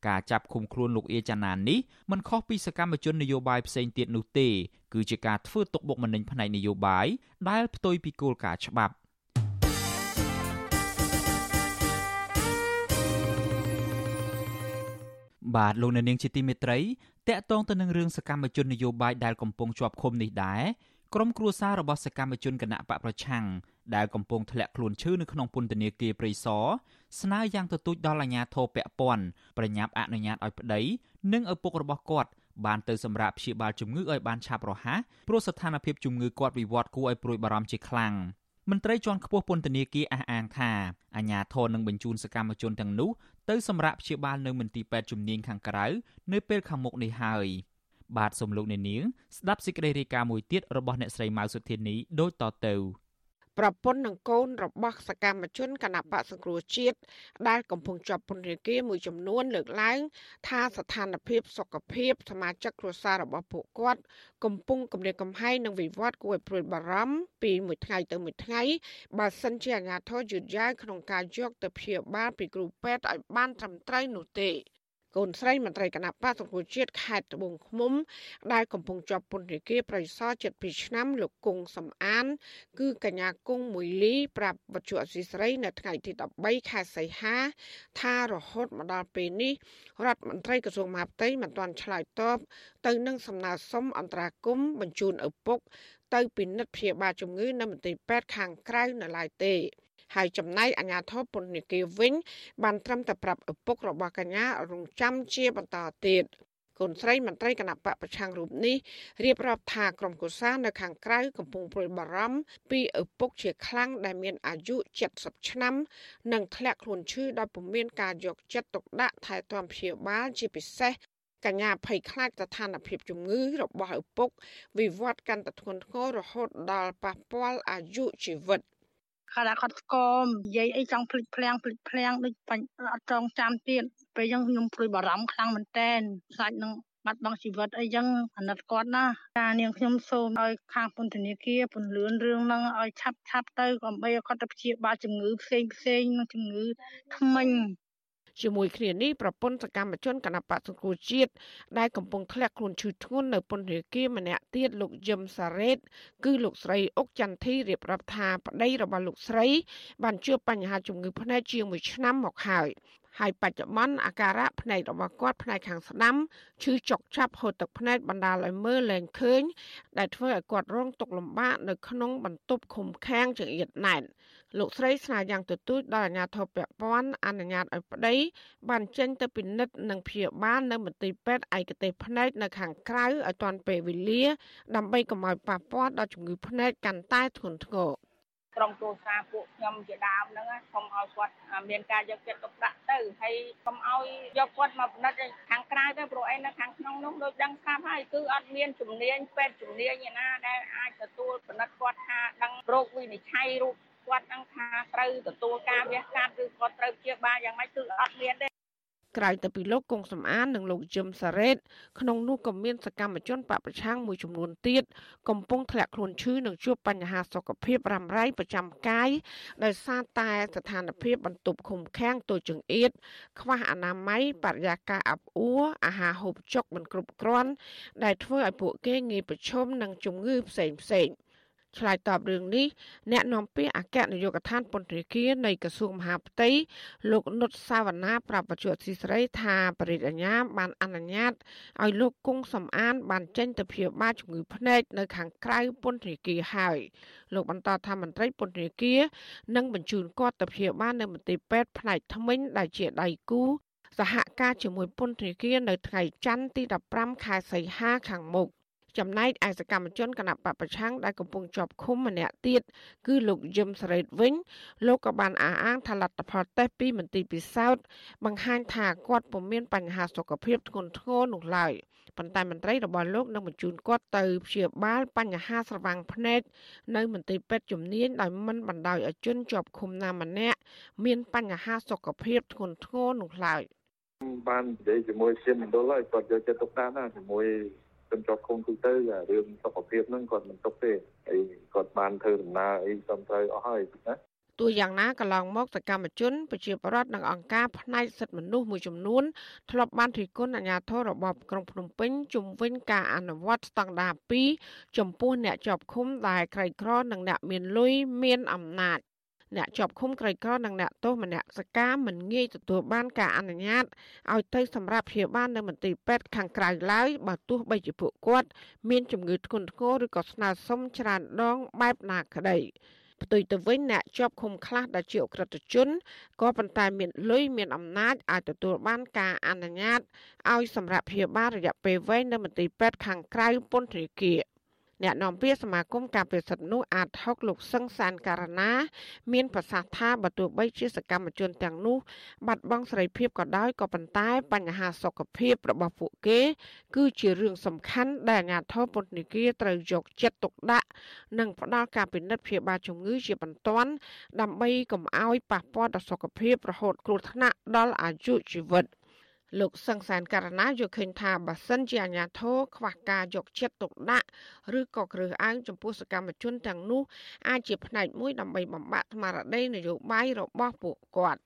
ការចាប់ឃុំខ្លួនលោកអៀចាណានេះមិនខុសពីសកម្មជននយោបាយផ្សេងទៀតនោះទេ គឺជាការធ្វើទុកបុកម្នេញផ្នែកនយោបាយដែលផ្ទុយពីគោលការណ៍ច្បាប់ បាទលោកអ្នកនាងជាទីមេត្រីតកតងទៅនឹងរឿងសកម្មជននយោបាយដែលកំពុងជាប់ឃុំនេះដែរក្រុមគ្រួសាររបស់សកម្មជនគណៈបកប្រឆាំងដែលកំពុងធ្លាក់ខ្លួនឈឺនៅក្នុងពន្ធនាគារព្រៃសរស្នើយ៉ាងទទូចដល់អាជ្ញាធរពាក់ព័ន្ធប្រញាប់អនុញ្ញាតឲ្យប្តីនិងឪពុករបស់គាត់បានទៅសម្រាប់ព្យាបាលជំងឺឲ្យបានឆាប់រហ័សព្រោះស្ថានភាពជំងឺគាត់វិវត្តគួរឲ្យព្រួយបារម្ភជាខ្លាំង។ មន្ត្រីជាន់ខ្ពស់ពន្ធនាគារអះអាងថាអាជ្ញាធរនឹងបញ្ជូនសកម្មជនទាំងនោះទៅសម្រាប់ព្យាបាលនៅមន្ទីរពេទ្យជំនាញខាងក្រៅនៅពេលខាងមុខនេះហើយបាទសូមលោកអ្នកនាងស្ដាប់សេចក្តីរាយការណ៍មួយទៀតរបស់អ្នកស្រីម៉ៅសុធានីដូចតទៅ ប្រពន្ធនិងកូនរបស់សកម្មជនគណៈបកសង្គ្រោះជាតិដែលកំពុងជាប់ពន្ធនាគារមួយចំនួនលើកឡើង ថាស្ថានភាពសុខភាពសមាជិកគ្រួសាររបស់ពួកគាត់ កំពុងគំរាមកំហែងនិងវិវត្តគួរឲ្យព្រួយបារម្ភពីមួយថ្ងៃទៅមួយថ្ងៃបើសិនជាអាជ្ញាធរយឺតយ៉ាវក្នុងការយកទៅព្យាបាលពីគ្រូពេទ្យឲ្យបានត្រឹមត្រូវនោះទេ កូនស្រីមន្ត្រីគណៈបកសង្គ្រោះជាតិខេត្តត្បូងឃ្មុំ ដែលកំពុងជាប់ពន្ធនាគារប្រៃសណជិត2ឆ្នាំលោកគង់សំអាន គឺកញ្ញាគង់មួយលីប្រាប់វត្ថុអសីស្រី នៅថ្ងៃទី13ខែសីហា ថារហូតមកដល់ពេលនេះរដ្ឋមន្ត្រីក្រសួងមហាផ្ទៃមិនទាន់ឆ្លើយតបទៅនឹងសំណើសុំអន្តរាគមបញ្ជូនឪពុក ទៅពិនិត្យព្យាបាលជំងឺនៅមន្ទីរពេទ្យខាងក្រៅនៅឡើយទេ ហើយចំណែកអាជ្ញាធរពន្ធនាគារវិញ បានត្រឹមតែប្រាប់ឪពុករបស់កញ្ញារងចាំជាបន្តទៀតកូនស្រីមន្ត្រីគណៈបកប្រឆាំងរូបនេះរៀបរាប់ថាក្រុមកុសានៅខាងក្រៅកំពុងព្រួយបារម្ភពីឪពុកជាខ្លាំងដែលមានអាយុ70ឆ្នាំ និងធ្លាក់ខ្លួនឈឺដោយពុំមានការយកចិត្តទុកដាក់ថែទាំព្យាបាលជាពិសេសកញ្ញាភ័យខ្លាចស្ថានភាពជំងឺរបស់ឪពុក វិវត្តកាន់តែធ្ងន់ធ្ងររហូតដល់ប៉ះពាល់អាយុជីវិត។ គាត់ថាគាត់ស្គមនិយាយអីចង់ភ្លេចភ្លាំងភ្លេចភ្លាំងដូចអត់ចងចាំទៀតពេលអញ្ចឹងខ្ញុំព្រួយបារម្ភខ្លាំងមែនតែនខ្លាចនឹងបាត់បង់ជីវិតអីចឹងអាណិតគាត់ណាការនាងខ្ញុំសូមឲ្យខាងពន្ធនាគារពន្លឿនរឿងហ្នឹងឲ្យឆាប់ឆាប់ទៅដើម្បីឲ្យគាត់ទៅព្យាបាលជំងឺផ្សេងផ្សេងនិងជំងឺថ្មិញ ជាមួយគ្នានេះប្រពន្ធសកម្មជនគណបកសង្គ្រោះជាតិដែលកំពុងធ្លាក់ខ្លួនឈឺធ្ងន់នៅពន្ធនាគារម្នាក់ទៀតលោកយឹមសារ៉េត គឺលោកស្រីអុកចន្ទធីរៀបរាប់ថាប្តីរបស់លោកស្រី បានជួបបញ្ហាជំងឺភ្នែកជាង1ឆ្នាំមកហើយហើយបច្ចុប្បន្នអាការៈភ្នែករបស់គាត់ផ្នែកខាងស្ដាំឈឺចុកឆាប់ហូរទឹកភ្នែកបណ្ដាលឲ្យមើលលែងឃើញ ដែលធ្វើឲ្យគាត់រងទុក្ខលំបាកនៅក្នុងបន្ទប់ឃុំឃាំងចង្អៀតណែន លោកស្រីស្នើយ៉ាងទទូចដល់អាជ្ញាធរពាក់ព័ន្ធអនុញ្ញាតឲ្យប្តីបានចេញទៅពិនិត្យនិងព្យាបាលនៅមន្ទីរពេទ្យឯកទេសភ្នែកនៅខាងក្រៅឲ្យទាន់ពេលវេលា ដើម្បីកុំឲ្យប៉ះពាល់ដល់ជំងឺភ្នែកកាន់តែធ្ងន់ធ្ងរក្រុមគ្រួសារពួកខ្ញុំជាដើមហ្នឹងសូមឲ្យគាត់មានការយកចិត្តទុកដាក់ទៅហើយសូមឲ្យយកគាត់មកពិនិត្យខាងក្រៅទៅព្រោះអីនៅខាងក្នុងនោះដូចដឹងស្រាប់ហើយគឺអត់មានជំនាញពេទ្យជំនាញឯណាដែលអាចទទួលពិនិត្យគាត់ថាដឹងរោគវិនិច្ឆ័យរូប គាត់នឹងថាត្រូវទទួលការវះកាត់ឬគាត់ត្រូវព្យាបាលយ៉ាងម៉េចគឺអត់មានទេក្រៅទៅពីលោកកុងសំអាននិងលោកយឹមសារ៉េតក្នុងនោះក៏មានសកម្មជនបពប្រឆាំងមួយចំនួនទៀតកំពុងធ្លាក់ខ្លួនឈឺនិងជួបបញ្ហាសុខភាពរ៉ាំរ៉ៃប្រចាំកាយដោយសារតែស្ថានភាពបន្ទប់ឃុំឃាំងតូចចង្អៀតខ្វះអនាម័យបរិយាកាសអាប់អួរអាហារហូបចុកមិនគ្រប់គ្រាន់ដែលធ្វើឲ្យពួកគេងាយប្រឈមនឹងជំងឺផ្សេងផ្សេងៗ ឆ្លើយតបរឿងនេះអ្នកនាំពាក្យអគ្គនាយកដ្ឋានពន្ធនាគារនៃក្រសួងមហាផ្ទៃលោកនុតសាវណ្ណាប្រាប់បច្ចុប្បន្នស៊ីស្រីថាបរិយាញ្ញាបានអនុញ្ញាតឲ្យលោកគង់សំអាន បានចេញទៅព្យាបាលជំងឺភ្នែកនៅខាងក្រៅពន្ធនាគារហើយលោកបន្តថាមន្ត្រីពន្ធនាគារនឹងបញ្ជូនគាត់ទៅព្យាបាលនៅមន្ទីរពេទ្យផ្នែកថ្មិញដែលជាដៃគូសហការជាមួយពន្ធនាគារនៅថ្ងៃច័ន្ទទី15ខែសីហាខាងមុខ ចំណែកឯសកម្មជនគណៈបពប្រឆាំងដែលកំពុងជាប់ឃុំម្នាក់ទៀតគឺលោកយឹមសរ៉េតវិញលោកក៏បានអះអាងថាលទ្ធផលតេស្តពីមន្ទីរពិសោធន៍បង្ហាញថាគាត់ពុំមានបញ្ហាសុខភាពធ្ងន់ធ្ងរនោះឡើយប៉ុន្តែមន្ត្រីរបស់លោកនឹងបញ្ជូនគាត់ទៅព្យាបាលបញ្ហាស្រវាំងភ្នែកនៅមន្ទីរពេទ្យជំនាញដោយមិនបណ្ដោយឲ្យជនជាប់ឃុំណាម្នាក់មានបញ្ហាសុខភាពធ្ងន់ធ្ងរនោះឡើយបាននិយាយជាមួយសៀមមណ្ឌលហើយគាត់យកចិត្តទុកដាក់ណាជាមួយ ជនជាប់ឃុំទូទៅរឿងសុខភាពហ្នឹងគាត់មិនទុកទេហើយគាត់បានធ្វើដំណើរអីសំត្រូវអស់ហើយណាទោះយ៉ាងណាកន្លងមកសកម្មជនប្រជាពលរដ្ឋនិងអង្គការផ្នែកសិទ្ធិមនុស្សមួយចំនួនធ្លាប់បានរិះគន់អាជ្ញាធររបបក្រុងភ្នំពេញជំវិញការអនុវត្តស្តង់ដារ2ចំពោះអ្នកជាប់ឃុំដែលក្រីក្រនិងអ្នកមានលុយមានអំណាច អ្នកជាប់ឃុំក្រីក្រនិងអ្នកទោសមនសការមិនងាយទទួលបានការអនុញ្ញាតឲ្យទៅសម្រាប់ព្យាបាលនៅមន្ទីរពេទ្យខាងក្រៅឡើយបើទោះបីជាពួកគាត់មានជំងឺធ្ងន់ធ្ងរឬក៏ស្នើសុំច្រើនដងបែបណាក្តីផ្ទុយទៅវិញអ្នកជាប់ឃុំខ្លះដែលជាអក្រិតជនក៏ប៉ុន្តែមានលុយមានអំណាចអាចទទួលបានការអនុញ្ញាតឲ្យសម្រាប់ព្យាបាលរយៈពេលវែងនៅមន្ទីរពេទ្យខាងក្រៅពន្ធនាគារ អ្នកនាំពាក្យសមាគមការពារសិទ្ធិនោះអាត6លោកសឹងសានការណា មានប្រសាសន៍ថាបើទោះបីជាសកម្មជនទាំងនោះបាត់បង់សេរីភាពក៏ដោយក៏ប៉ុន្តែបញ្ហាសុខភាពរបស់ពួកគេ គឺជារឿងសំខាន់ដែលអាជ្ញាធរពន្ធនាគារត្រូវយកចិត្តទុកដាក់និងផ្ដល់ការពិនិត្យព្យាបាលជំងឺជាបន្ទាន់ដើម្បីកុំឲ្យប៉ះពាល់ដល់សុខភាពរហូតគ្រោះថ្នាក់ដល់អាយុជីវិត។ លោកសង្សានករណាយល់ឃើញថាបើសិនជាអាញាធរខ្វះការយកចិត្តទុកដាក់ឬក៏គ្រឹះអើងចំពោះសកម្មជនទាំងនោះអាចជាផ្នែកមួយដើម្បីបំបាក់ស្មារតីនយោបាយរបស់ពួកគាត់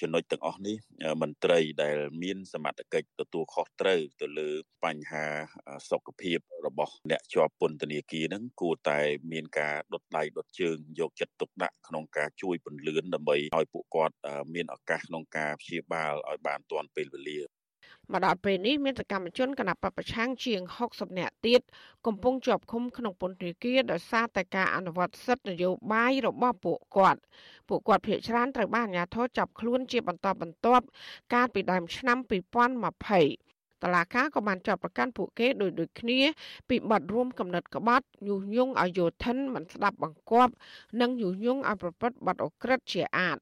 ចំណុចទាំងអស់នេះមន្ត្រីដែលមានសមត្ថកិច្ចទទួលខុសត្រូវទៅលើបញ្ហាសុខភាពរបស់អ្នកជាប់ពន្ធនាគារហ្នឹងគួរតែមានការដុតដៃដុតជើងយកចិត្តទុកដាក់ក្នុងការជួយពន្លឿនដើម្បីឲ្យពួកគាត់មានឱកាសក្នុងការព្យាបាលឲ្យបានទាន់ពេលវេលា មកដល់ពេលនេះមានសកម្មជនគណបកប្រឆាំងជាង60នាក់ទៀតកំពុងជាប់ឃុំក្នុងពន្ធនាគារដោយសារតែការអនុវត្តសិទ្ធិនយោបាយរបស់ពួកគាត់ពួកគាត់ភ័យច្រានត្រូវបានអាជ្ញាធរចាប់ខ្លួនជាបន្តបន្ទាប់កាលពីដើមឆ្នាំ2020តឡាការក៏បានចាប់ប្រកាន់ពួកគេដោយដូចគ្នា ពីបទរួមកំណត់ក្បត់ញុះញង់ឲ្យយោធិនមិនស្ដាប់បង្គាប់ និងញុះញង់ឲ្យប្រព្រឹត្តបទអក្រិតជាអាត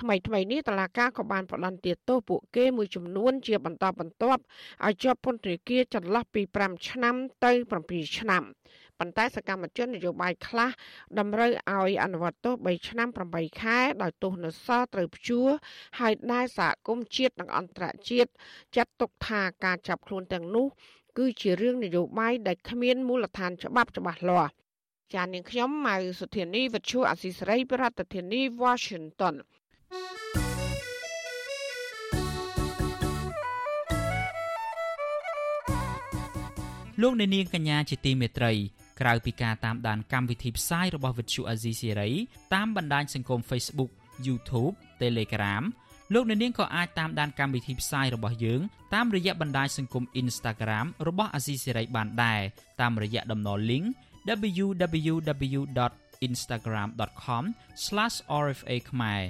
ថ្មីថ្មីនេះតឡាការក៏បានផ្តន្ទាទោសពួកគេមួយចំនួនជាបន្តបន្ទាប់ឲ្យជាប់ពន្ធនាគារចន្លោះពី5ឆ្នាំទៅ7ឆ្នាំប៉ុន្តែសកម្មជននយោបាយខ្លះតម្រូវឲ្យអនុវត្តទោស3ឆ្នាំ8ខែដោយទោសនៅសល់ត្រូវព្យួរហើយដែលសហគមន៍ជាតិនិងអន្តរជាតិចាត់ទុកថាការចាប់ខ្លួនទាំងនោះគឺជារឿងនយោបាយដែលគ្មានមូលដ្ឋានច្បាប់ច្បាស់លាស់ចាននាងខ្ញុំម៉ៅសុធានីវិទ្យុអស៊ីសេរីប្រធានាធិបតី Washington លោកអ្នកនាងកញ្ញាជាទីមេត្រីក្រៅពីការតាមដានកម្មវិធីផ្សាយរបស់ Vuthu Azizi Siri តាមបណ្ដាញសង្គម Facebook YouTube Telegram លោកអ្នកនាងក៏អាចតាមដានកម្មវិធីផ្សាយរបស់យើងតាមរយៈបណ្ដាញសង្គម Instagram របស់ Azizi Siri បានដែរតាមរយៈតំណ link www.instagram.com/rfa ខ្មែរ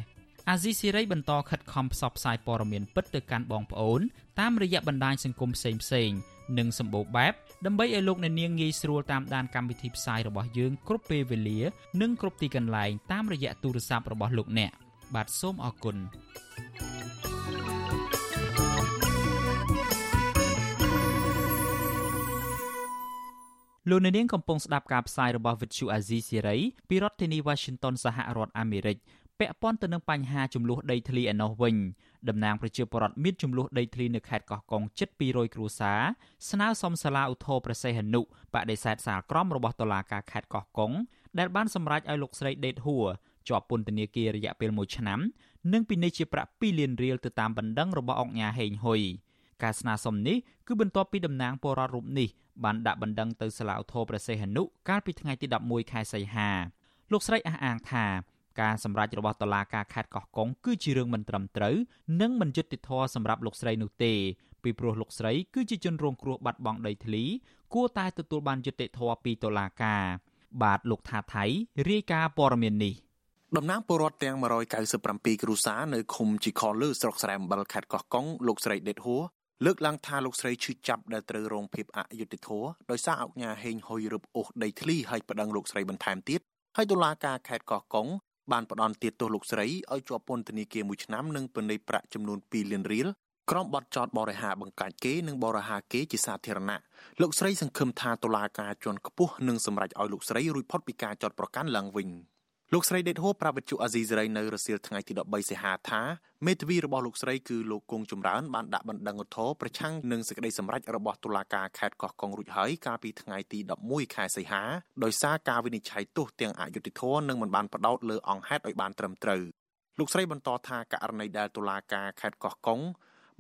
អាស៊ីសេរីបន្តខិតខំផ្សព្វផ្សាយព័ត៌មានពិតទៅកាន់បងប្អូនតាមរយៈបណ្ដាញសង្គមផ្សេងៗនិងសម្បូរបែបដើម្បីឲ្យលោកអ្នកនាងងាយស្រួលតាមដានកម្មវិធីផ្សាយរបស់យើងគ្រប់ពេលវេលា និងគ្រប់ទីកន្លែងតាមរយៈទូរស័ព្ទរបស់លោកអ្នកបាទសូមអរគុណលោកអ្នកនាងកំពុងស្ដាប់ការផ្សាយរបស់ Vuthu Azizi Siri ពីរដ្ឋធានី Washington សហរដ្ឋអាមេរិក ពាក់ព័ន្ធទៅនឹងបញ្ហាចំនួនដីធ្លីឯណោះវិញតំណាងប្រជាពលរដ្ឋមានចំនួនដីធ្លីនៅខេត្តកោះកុងជិត200គ្រួសារស្នើសុំសាលាឧទ្ធរប្រសេះហនុបដិសេធសាលក្រមរបស់តុលាការខេត្តកោះកុងដែលបានសម្រេចឲ្យលោកស្រីដេតហួរជាប់ពន្ធនាគាររយៈពេល1ឆ្នាំនិងពិន័យជាប្រាក់2លានរៀលទៅតាមបណ្ដឹងរបស់អង្គការហេងហ៊ុយការស្នើសុំនេះគឺបន្ទាប់ពីតំណាងពលរដ្ឋរូបនេះបានដាក់បណ្ដឹងទៅសាលាឧទ្ធរប្រសេះហនុកាលពីថ្ងៃទី11ខែសីហាលោកស្រីអះអាងថា ការសម្រេចរបស់តុលាការខេត្តកោះកុងគឺជារឿងមិនត្រឹមត្រូវនិងមិនយុត្តិធម៌សម្រាប់លោកស្រីនោះទេពីព្រោះលោកស្រីគឺជាជនរងគ្រោះបាត់បង់ដីធ្លីគួរតែទទួលបានយុត្តិធម៌ពីតុលាការបាទលោកថាថៃរាយការណ៍ព័ត៌មាននេះតំណាងពលរដ្ឋទាំង197គ្រួសារនៅឃុំជីខលើស្រុកស្រែអំបិលខេត្តកោះកុងលោកស្រីដេតហួរលើកឡើងថាលោកស្រីឈឺចាប់ដែលត្រូវរងភាពអយុត្តិធម៌ដោយសារអង្គការហេងហុយរឹបអូសដីធ្លីឲ្យប្តឹងលោកស្រីបន្ថែមទៀតហើយតុលាការខេត្តកោះកុង បានផ្ដន់ទាទោសលោកស្រីឲ្យជាប់ពន្ធនាគារមួយឆ្នាំនិងពិន័យប្រាក់ចំនួន2លានរៀលក្រុមបទចោតបរិហាបង្កាច់គេនិងបរិហាគេជាសាធារណៈលោកស្រីសង្ឃឹមថាតុលាការជាន់ខ្ពស់នឹងសម្រេចឲ្យលោកស្រីរួចផុតពីការចោតប្រកាន់ឡើងវិញ។ លោកស្រីដេតហូប្រាវិទ្យុអាស៊ីសេរីនៅរសៀលថ្ងៃទី13សីហាថាមេធាវីរបស់លោកស្រីគឺលោកគង់ចម្រើនបានដាក់បណ្ដឹងឧទ្ធរប្រឆាំងនឹងសេចក្តីសម្រេចរបស់តុលាការខេត្តកោះកុងរួចហើយកាលពីថ្ងៃទី11ខែសីហាដោយសារការវិនិច្ឆ័យទោសទាំងអយុត្តិធម៌និងមិនបានផ្ដោតលើអង្គហេតុឲ្យបានត្រឹមត្រូវលោកស្រីបន្តថាករណីដែលតុលាការខេត្តកោះកុង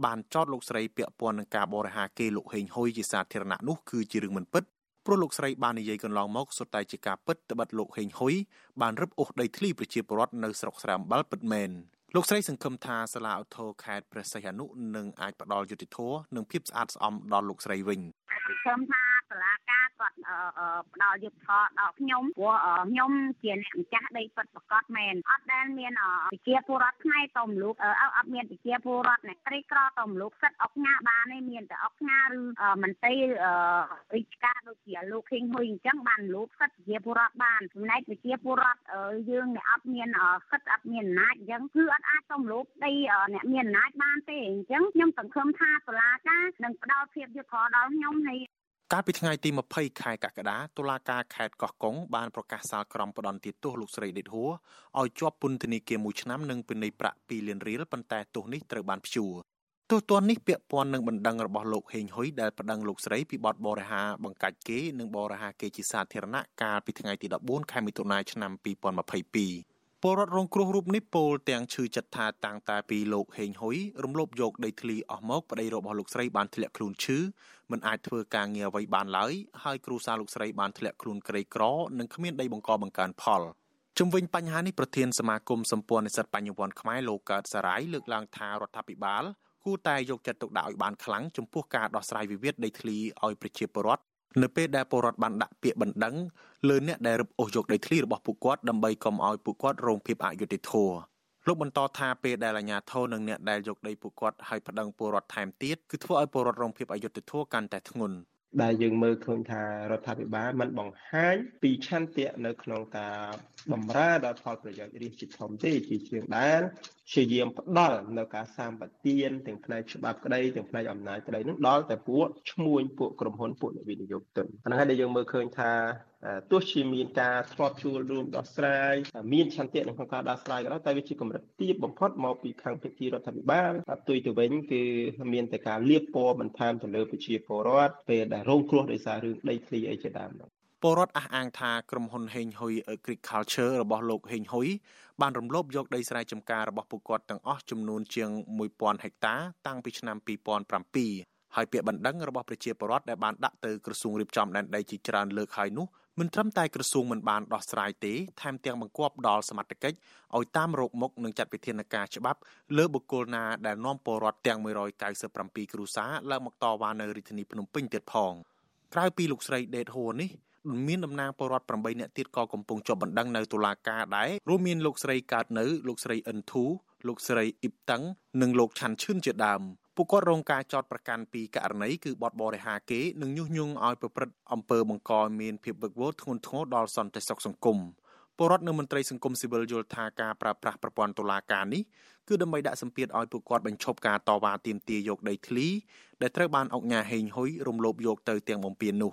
បានចោទលោកស្រីពាក់ព័ន្ធនឹងការបរិហាគេលោកហេងហ៊ុយជាសាធារណៈនោះគឺជារឿងមិនពិត ព្រោះលោកស្រីបាននិយាយកន្លងមកសុទ្ធតែជាការពិតត្បិតលោកហេងហ៊ុយបានរឹបអូសដីធ្លីប្រជាពលរដ្ឋនៅស្រុកស្រែអំបិលពិតមែនលោកស្រីសង្ឃឹមថាសាលាឧទ្ធរខេត្តព្រះសីហនុនឹងអាចផ្ដល់យុត្តិធម៌និងភាពស្អាតស្អំដល់លោកស្រីវិញសង្ឃឹមថា សាលាការគាត់ផ្ដល់យុត្តិធម៌ដល់ខ្ញុំព្រោះខ្ញុំជាអ្នកម្ចាស់ដីពិតប្រកបមែនអត់ដែលមានប្រជាពលរដ្ឋខ្មែរតមលូកអត់មានប្រជាពលរដ្ឋអ្នកក្រីក្រតមលូកសិតអុកញ៉ាបានទេមានតែអុកញ៉ាឬមន្ត្រីរាជការដូចជាលោកខេងហ៊ុយអញ្ចឹងបានលូកសិតប្រជាពលរដ្ឋបានចំណែកប្រជាពលរដ្ឋយើងអ្នកអត់មានសិតអត់មានអំណាចអញ្ចឹងគឺអត់អាចតមលូកដីអ្នកមានអំណាចបានទេអញ្ចឹងខ្ញុំសង្ឃឹមថាតុលាការនឹងផ្ដល់ភាពយុត្តិធម៌ដល់ខ្ញុំហើយ កាលពីថ្ងៃទី20ខែកក្កដាតុលាការខេត្តកោះកុងបានប្រកាសសាលក្រមផ្ដន្ទាទោសលោកស្រីដេតហួរឲ្យជាប់ពន្ធនាគារមួយឆ្នាំនិងពិន័យប្រាក់2លានរៀលប៉ុន្តែទោសនេះត្រូវបានព្យួរទោសទណ្ឌនេះពាក់ព័ន្ធនឹងបណ្ដឹងរបស់លោកហេងហ៊ុយដែលប្តឹងលោកស្រីពីបទបរិហាបង្កាច់គេនិងបរិហាគេជាសាធារណៈកាលពីថ្ងៃទី14ខែមិថុនាឆ្នាំ2022 ពលរដ្ឋរងគ្រោះរូបនេះពោលទាំងឈឺចិត្តថាតាំងតែពីលោកហេងហ៊ុយរំលោភយកដីធ្លីអស់មកប្តីរបស់លោកស្រីបានធ្លាក់ខ្លួនឈឺមិនអាចធ្វើការងារអ្វីបានឡើយហើយគ្រួសារលោកស្រីបានធ្លាក់ខ្លួនក្រីក្រនិងគ្មានដីបង្កបង្កើនផលជំវិញបញ្ហានេះប្រធានសមាគមសម្ព័ន្ធនិស្សិតបញ្ញវន្តខ្មែរលោកកើតសារាយលើកឡើងថារដ្ឋាភិបាលគួរតែយកចិត្តទុកដាក់ឲ្យបានខ្លាំងចំពោះការដោះស្រាយវិវាទដីធ្លីឲ្យប្រជាពលរដ្ឋនៅពេលដែលពលរដ្ឋបានដាក់ពាក្យបណ្ដឹង លើអ្នកដែលរឹបអូសយកដីធ្លីរបស់ពួកគាត់ដើម្បីកុំឲ្យពួកគាត់រងភាពអយុត្តិធម៌លោកបន្តថាពេលដែលអាជ្ញាធរនិងអ្នកដែលយកដីពួកគាត់ឲ្យប្តឹងពលរដ្ឋថែមទៀតគឺធ្វើឲ្យពលរដ្ឋរងភាពអយុត្តិធម៌កាន់តែធ្ងន់ដែលយើងមើលឃើញថារដ្ឋាភិបាលមិនបង្ហាញពីឆន្ទៈនៅក្នុងការបំរើដល់ផលប្រយោជន៍រាជធំទេជាជាងដែលព្យាយាមផ្ដល់នៅការសម្បទានទាំងផ្នែកច្បាប់ក្តីទាំងផ្នែកអំណាចក្តីនឹងដល់តែពួកឈ្មួញពួកក្រុមហ៊ុនពួកអ្នកវិនិយោគទុនអាហ្នឹងហើយដែលយើងមើលឃើញថាទោះជាមានការធ្លាប់ជួលរួមដោះស្រាយមានឆន្ទៈនៅក្នុងការដោះស្រាយក៏ដោយតែវាជាកម្រិតទាបបំផុតមកពីខាងភាគីរដ្ឋាភិបាលផ្ទុយទៅវិញគឺមានតែការលៀបពណ៌បន្ថែមទៅលើប្រជាពលរដ្ឋពេលដែលរងគ្រោះដោយសាររឿងដីធ្លីអីជាដើមនោះ ពលរដ្ឋអះអាងថាក្រុមហ៊ុនហេងហ៊ុយ Agriculture របស់លោកហេងហ៊ុយបានរំលោភយកដីស្រែចម្ការរបស់ពួកគាត់ទាំងអស់ចំនួនជាង1000ហិកតាតាំងពីឆ្នាំ2007ហើយពាក្យបណ្ដឹងរបស់ប្រជាពលរដ្ឋដែលបានដាក់ទៅក្រសួងរៀបចំដែនដីជាច្រើនលើកហើយនោះមិនត្រឹមតែក្រសួងមិនបានដោះស្រាយទេថែមទាំងបង្គាប់ដល់សមត្ថកិច្ចឲ្យតាមរោគមុខនិងចាត់វិធានការច្បាប់លើបុគ្គលណាដែលនាំពលរដ្ឋទាំង197គ្រួសារឡើងមកតវ៉ានៅរាជធានីភ្នំពេញទៀតផងក្រៅពីលោកស្រីដេតហួរនេះ មានតំណាងពលរដ្ឋ8នាក់ទៀតក៏កំពុងជាប់បណ្ដឹងនៅតុលាការដែររួមមានលោកស្រីកើតនៅលោកស្រីអិនធូលោកស្រីអ៊ីបតឹងនិងលោកឆាន់ឈឿនជាដើមពួកគាត់រងការចោទប្រកាន់ពីករណីគឺបទបរិហាគេនិងញុះញង់ឲ្យប្រព្រឹត្តអំពើបង្កមានភាពវឹកវរធ្ងន់ធ្ងរដល់សន្តិសុខសង្គមពលរដ្ឋនិងមន្ត្រីសង្គមស៊ីវិលយល់ថាការប្រើប្រាស់ប្រព័ន្ធតុលាការនេះគឺដើម្បីដាក់សម្ពាធឲ្យពួកគាត់បញ្ឈប់ការតវ៉ាទាមទារយកដីធ្លីដែលត្រូវបានអង្គការហេងហ៊ុយរំលោភយកទៅទាំងបំពេញនោះ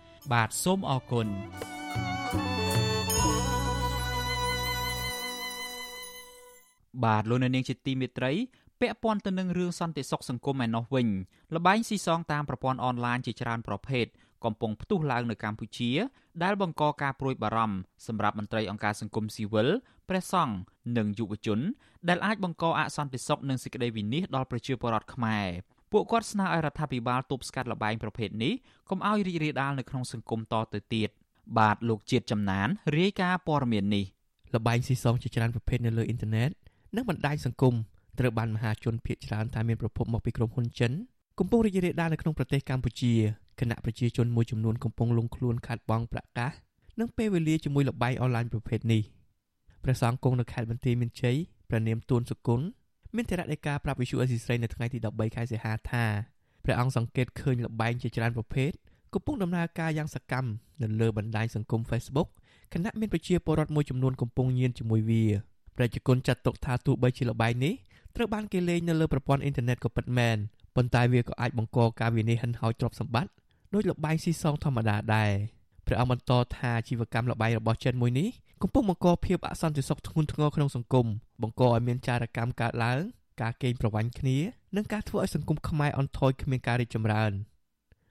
បាទសូមអរគុណបាទលោកនៅនាងជាទីមេត្រីពាក់ព័ន្ធទៅនឹងរឿងសន្តិសុខសង្គមឯណោះវិញលបែងស៊ីសងតាមប្រព័ន្ធអនឡាញជាច្រើនប្រភេទកំពុងផ្ទុះឡើងនៅកម្ពុជា ដែលបង្កការព្រួយបារម្ភសម្រាប់មន្ត្រីអង្គការសង្គមស៊ីវិលព្រះសង្ឃនិងយុវជន ដែលអាចបង្កអសន្តិសុខនិងសេចក្តីវិនាសដល់ប្រជាពលរដ្ឋខ្មែរ ពួកគាត់ស្នើឲ្យរដ្ឋាភិបាលទប់ស្កាត់លបែងប្រភេទនេះកុំឲ្យរីករាលដាលនៅក្នុងសង្គមតទៅទៀតបាទលោកជាតិចំណានរាយការណ៍ព័ត៌មាននេះលបែងស៊ីសងជាច្រើនប្រភេទនៅលើអ៊ីនធឺណិតនិងបណ្ដាញសង្គមត្រូវបានមហាជនភៀសច្រើនតែមានប្រភពមកពីក្រុមហ៊ុនចិនកំពុងរីករាលដាលនៅក្នុងប្រទេសកម្ពុជាគណៈប្រជាជនមួយចំនួនកំពុងលងខ្លួនខាត់បងប្រកាសនិងពេលវេលាជាមួយលបាយអនឡាញប្រភេទនេះព្រះសង្ឃគង់នៅខេត្តបន្ទាយមានជ័យព្រះនាមទួនសុគន្ធ មានតរដីកាប្រាប់វិសុអេស៊ីស្រីនៅថ្ងៃទី13ខែសីហាថាព្រះអង្គសង្កេតឃើញលបែងជាច្រើនប្រភេទកំពុងដំណើរការយ៉ាងសកម្មនៅលើបណ្ដាញសង្គម Facebook ខណៈមានប្រជាពលរដ្ឋមួយចំនួនកំពុងញៀនជាមួយវាប្រជាជនចាត់ទុកថាទោះបីជាលបែងនេះត្រូវបានគេលេងនៅលើប្រព័ន្ធអ៊ីនធឺណិតក៏ពិតមែនប៉ុន្តែវាក៏អាចបង្កការវិនិច្ឆ័យហិនហោចទ្រព្យសម្បត្តិដោយលបែងស៊ីសងធម្មតាដែរ ព្រះអង្គបន្តថាជីវកម្មលបែងរបស់ចិនមួយនេះកំពុងបង្កភាពអសន្តិសុខធ្ងន់ធ្ងរក្នុងសង្គមបង្កឲ្យមានចារកម្មកើតឡើងការកេងប្រវ័ញ្ចគ្នានិងការធ្វើឲ្យសង្គមខ្មែរអន់ថយគ្មានការរីកចម្រើន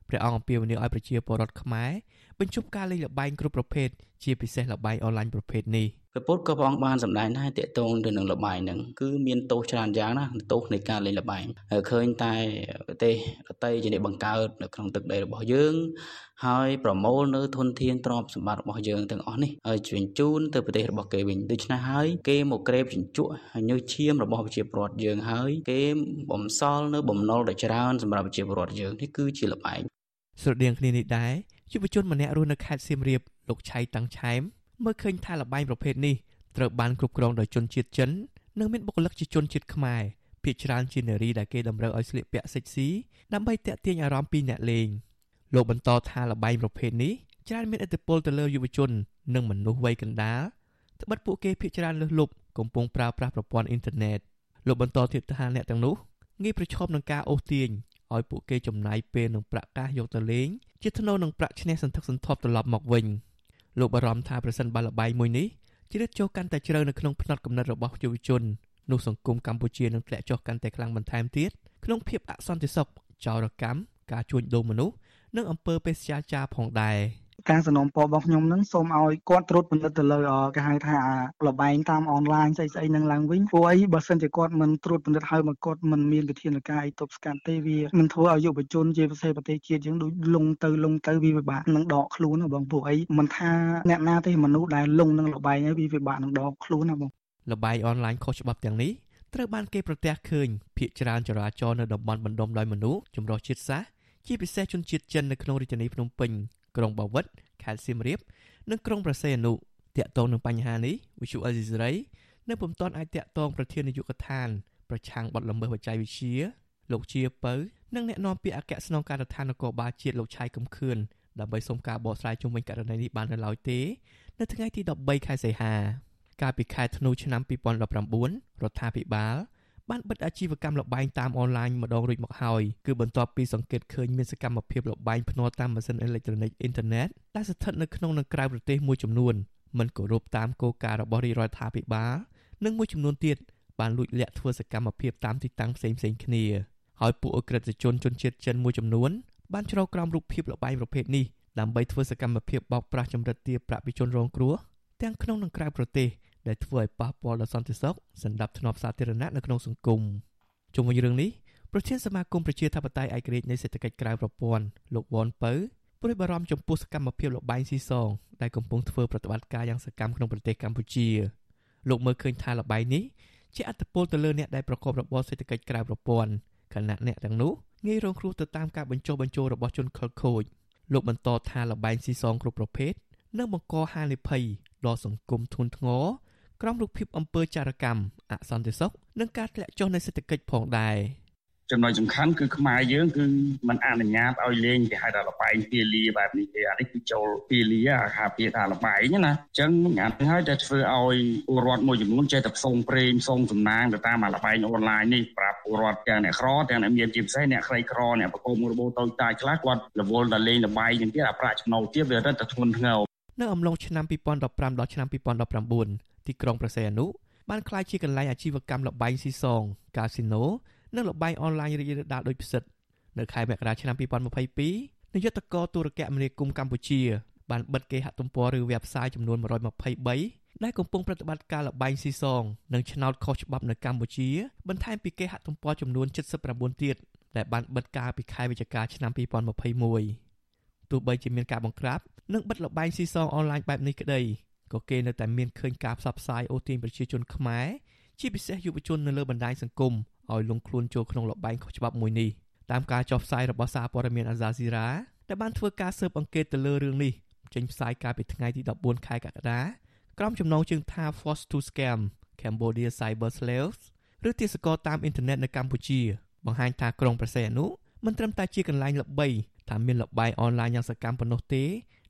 ព្រះអង្គអំពាវនាវឲ្យប្រជាពលរដ្ឋខ្មែរបញ្ឈប់ការលេងល្បែងគ្រប់ប្រភេទជាពិសេសល្បែងអនឡាញប្រភេទនេះ ព្រះពុទ្ធក៏ព្រះអង្គបានសម្ដែងដែរតកតងទៅនឹងលបែងហ្នឹងគឺមានទោសច្រើនយ៉ាងណាទោសនៃការលេងលបែងហើយឃើញតែប្រទេសដទៃជាអ្នកបង្កើតនៅក្នុងទឹកដីរបស់យើង ហើយប្រមូលនៅធនធានទ្រព្យសម្បត្តិរបស់យើងទាំងអស់នេះហើយជញ្ជូនទៅប្រទេសរបស់គេវិញដូច្នេះហើយគេមកក្រេបជញ្ជក់ហើយញើសឈាមរបស់ប្រជាពលរដ្ឋយើងហើយគេបំសល់នៅបំណុលដ៏ច្រើនសម្រាប់ប្រជាពលរដ្ឋយើងនេះគឺជាលបែងស្រដៀងគ្នានេះដែរយុវជនម្នាក់រស់នៅខេត្តសៀមរាបលោកឆៃតាំងឆែម មើលឃើញថាលបែងប្រភេទនេះត្រូវបានគ្រប់គ្រងដោយជនជាតិចិននិងមានបុគ្គលិកជាជនជាតិខ្មែរភាគច្រើនជានារីដែលគេតម្រូវឲ្យស្លៀកពាក់សិចស៊ីដើម្បីទាក់ទាញអារម្មណ៍ពីអ្នកលេងលោកបន្តថាលបែងប្រភេទនេះច្រើនមានឥទ្ធិពលទៅលើយុវជន និងមនុស្សវ័យកណ្ដាលត្បិតពួកគេភាគច្រើនលើសលប់កំពុងប្រើប្រាស់ប្រព័ន្ធអ៊ីនធឺណិតលោកបន្តទៀតថាអ្នកទាំងនោះងាយប្រឈមនឹងការអូសទាញឲ្យពួកគេចំណាយពេលនឹងប្រាក់កាសយកទៅលេងជាថ្នូរនឹងប្រាក់ឈ្នះសន្ធឹកសន្ធាប់ត្រឡប់មកវិញ លោកបារម្ភថាប្រសិនបើលបាយមួយនេះជ្រៀតចូលកាន់តែជ្រៅនៅក្នុងផ្នត់គំនិតរបស់យុវជននោះសង្គមកម្ពុជានឹងធ្លាក់ចុះកាន់តែខ្លាំងបន្ថែមទៀតក្នុងភាពអសន្តិសុខចោរកម្មការជួញដូរមនុស្សនិងអំពើបេសកចារផងដែរ ការសំណូមពររបស់ខ្ញុំនឹងសូមឲ្យគាត់ត្រួតពិនិត្យទៅលើគេហៅថាលបែងតាមអនឡាញស្អីស្អីនឹងឡើងវិញព្រោះអីបើសិនជាគាត់មិនត្រួតពិនិត្យហើយមកគាត់មិនមានវិធានការអីទប់ស្កាត់ទេវានឹងធ្វើឲ្យយុវជនជាពិសេសប្រទេសជាតិយើងដូចលងទៅលងទៅវាពិបាកនឹងដកខ្លួនបងព្រោះអីមិនថាអ្នកណាទេមនុស្សដែលលងនឹងលបែងហើយវាពិបាកនឹងដកខ្លួនណាបងលបែងអនឡាញខុសច្បាប់ទាំងនេះត្រូវបានគេប្រទះឃើញភ ieck ច្រើនចរាចរណ៍នៅតំបន់បណ្ដុំដោយមនុស្សចម្រុះជាតិសាសន៍ជាពិសេសជនជាតិចិននៅក្នុងរាជធានីភ្នំពេញ ក្រុងបាវិតខេត្តសៀមរាប និងក្រុងប្រសេអនុតាក់ទងនឹងបញ្ហានេះវិសុអេស៊ីសរ៉ៃនៅពុំទាន់អាចតាក់ទងប្រធាននាយកដ្ឋានប្រឆាំងបទល្មើសបច្ចេកវិទ្យាលោកជាពៅនិងអ្នកនាំពាក្យអគ្គស្នងការដ្ឋាននគរបាលជាតិលោកឆៃកំខឿនដើម្បីសុំការបកស្រាយជុំវិញករណីនេះបាននៅឡើយទេនៅថ្ងៃទី13ខែសីហាកាលពីខែធ្នូឆ្នាំ2019រដ្ឋាភិបាល បានបិទអាជីវកម្មលបែងតាមអនឡាញម្ដងរួចមកហើយគឺបន្ទាប់ពីសង្កេតឃើញមានសកម្មភាពលបែងភ្នាល់តាមម៉ាស៊ីនអេឡិចត្រូនិកអ៊ីនធឺណិតដែលស្ថិតនៅក្នុងនិងក្រៅប្រទេសមួយចំនួនមិនគោរពតាមគោលការណ៍របស់រាជរដ្ឋាភិបាលនិងមួយចំនួនទៀតបានលួចលាក់ធ្វើសកម្មភាពតាមទីតាំងផ្សេងផ្សេងគ្នាហើយពួកអក្រិតជនជនជាតិចិនមួយចំនួនបានច្រកក្រោមរូបភាពលបែងប្រភេទនេះដើម្បីធ្វើសកម្មភាពបោកប្រាស់ចម្រិតទារប្រាក់ពីជនរងគ្រោះទាំងក្នុងនិងក្រៅប្រទេស ដែលធ្វើឲ្យប៉ះពាល់ដល់សន្តិសុខសន្តិភាពធ្នាប់សាធារណៈនៅក្នុងសង្គមជុំវិញរឿងនេះប្រធានសមាគមប្រជាធិបតេយ្យឯករាជ្យនៃសេដ្ឋកិច្ចក្រៅប្រព័ន្ធលោកវ៉ាន់ពៅព្រួយបារម្ភចំពោះសកម្មភាពលបែងស៊ីសងដែលកំពុងធ្វើប្រតិបត្តិការយ៉ាងសកម្មក្នុងប្រទេសកម្ពុជាលោកមើលឃើញថាលបែងនេះជាអត្តពលទៅលើអ្នកដែលប្រកបរបរសេដ្ឋកិច្ចក្រៅប្រព័ន្ធខណៈអ្នកទាំងនោះងាយរងគ្រោះទៅតាមការបញ្ចុះបញ្ចូលរបស់ជនខិលខូចលោកបន្តថាលបែងស៊ីសងគ្រប់ប្រភេទនឹងបង្កហានិភ័យដល់សង្គមធ្ងន់ធ្ងរ ក្រោមរូបភាពអំពើចារកម្មអសន្តិសុខនិងការធ្លាក់ចុះនៃសេដ្ឋកិច្ចផងដែរចំណុចសំខាន់គឺខ្មែរយើងគឺมันអនុញ្ញាតឲ្យលេងគេហៅថាលបែងពាលាបែបនេះទេអានេះគឺចូលពាលាអាហាពាថាលបែងណាអញ្ចឹងអានេះហើយតែធ្វើឲ្យពលរដ្ឋមួយចំនួនចេះតែផ្សងព្រេងផ្សងសំណាងទៅតាមអាលបែងអនឡាញនេះប្រាប់ពលរដ្ឋទាំងអ្នកក្រទាំងអ្នកមានជាពិសេសអ្នកក្រីក្រអ្នកប្រកបរបរតូចតាចខ្លះគាត់រវល់តែលេងលបែងហ្នឹងទៀតអាប្រាក់ចំណូលទៀតវារឹតតែធ្ងន់ធ្ងរនៅអំឡុងឆ្នាំ2015ដល់ឆ្នាំ2019 ទីក្រុងប្រសេអនុបានក្លាយជាកន្លែងអាជីវកម្មលបែងស៊ីសង កាស៊ីណូនិងលបែងអនឡាញរីករាលដាលដូចផ្សិតនៅខែមករាឆ្នាំ2022នាយកតកទូរគមនាគមន៍កម្ពុជា បានបិទគេហទំព័រឬ website ចំនួន123ដែលកំពុងប្រតិបត្តិការលបែងស៊ីសងនិងឆ្នោតខុសច្បាប់នៅកម្ពុជាបន្ថែមពីគេហទំព័រចំនួន79ទៀតដែលបានបិទការពីខែវិច្ឆិកាឆ្នាំ2021ទោះបីជាមានការបង្ក្រាបនិងបិទលបែងស៊ីសងអនឡាញបែបនេះក្តី ក៏គេនៅតែមានឃើញការផ្សព្វផ្សាយអូសទាញប្រជាជនខ្មែរជាពិសេសយុវជននៅលើបណ្ដាញសង្គមឲ្យលងខ្លួនចូលក្នុងលបែងខុសច្បាប់មួយនេះតាមការចុះផ្សាយរបស់សារព័ត៌មានអាហ្សាស៊ីរ៉ាដែលបានធ្វើការស៊ើបអង្កេតទៅលើរឿងនេះចេញផ្សាយកាលពីថ្ងៃទី14ខែកក្កដាក្រុមចំណងជើងថា Force to Scam Cambodia Cyber Slaves ឬទាសករតាមអ៊ីនធឺណិតនៅកម្ពុជាបង្ហាញថាក្រុងប្រសេអនុមិនត្រឹមតែជាកន្លែងល្បីថាមានលបាយអនឡាញយ៉ាងសកម្មប៉ុណ្ណោះទេ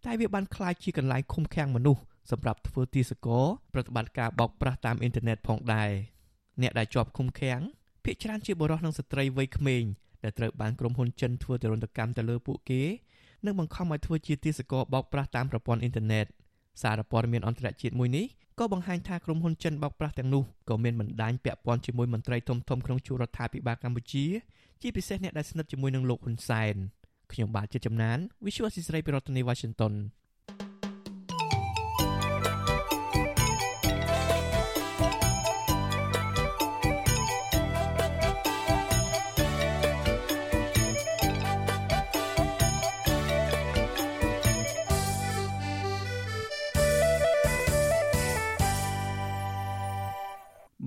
តែវាបានក្លាយជាកន្លែងឃុំឃាំងមនុស្ស សម្រាប់ធ្វើទាសករប្រតិបត្តិការបោកប្រាស់តាមអ៊ីនធឺណិតផងដែរអ្នកដែលជាប់ឃុំឃាំងភាគច្រើនជាបុរសនិងស្ត្រីវ័យក្មេងដែលត្រូវបានក្រុមហ៊ុនចិនធ្វើទរណកម្មទៅលើពួកគេនិងបង្ខំឲ្យធ្វើជាទាសករបោកប្រាស់តាមប្រព័ន្ធអ៊ីនធឺណិតសារព័ត៌មានអន្តរជាតិមួយនេះក៏បង្ហាញថាក្រុមហ៊ុនចិនបោកប្រាស់ទាំងនោះក៏មានបណ្ដាញពាក់ព័ន្ធជាមួយមន្ត្រីធំៗក្នុងជួររដ្ឋាភិបាលកម្ពុជាជាពិសេសអ្នកដែលស្និទ្ធជាមួយនឹងលោកហ៊ុនសែនខ្ញុំបាទជាចំណាន Visual Assisray ពីរដ្ឋធានី Washington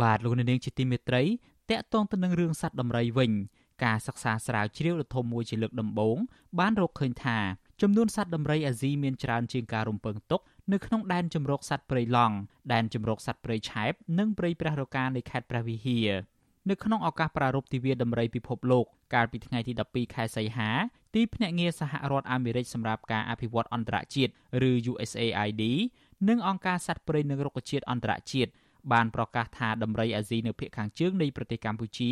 បាទលោកនាងជាទីមេត្រីតកតងទៅនឹងរឿងសត្វដំរីវិញ ការសិក្សាស្រាវជ្រាវដ៏ធំមួយជាលើកដំបូងបានរកឃើញថាចំនួនសត្វដំរីអាស៊ីមានច្រើនជាងការរំពឹងទុកនៅក្នុងដែនជម្រកសត្វព្រៃឡង់ដែនជម្រកសត្វព្រៃឆែបនិងព្រៃព្រះរកានៃខេត្តព្រះវិហារនៅក្នុងឱកាសប្រារព្ធទិវាដំរីពិភពលោកកាលពីថ្ងៃទី12ខែសីហាទីភ្នាក់ងារសហរដ្ឋអាមេរិកសម្រាប់ការអភិវឌ្ឍអន្តរជាតិឬ USAID និងអង្គការសត្វព្រៃនិងរុក្ខជាតិអន្តរជាតិ បានប្រកាសថាដំរីអាស៊ីនៅភាគខាងជើងនៃប្រទេសកម្ពុជា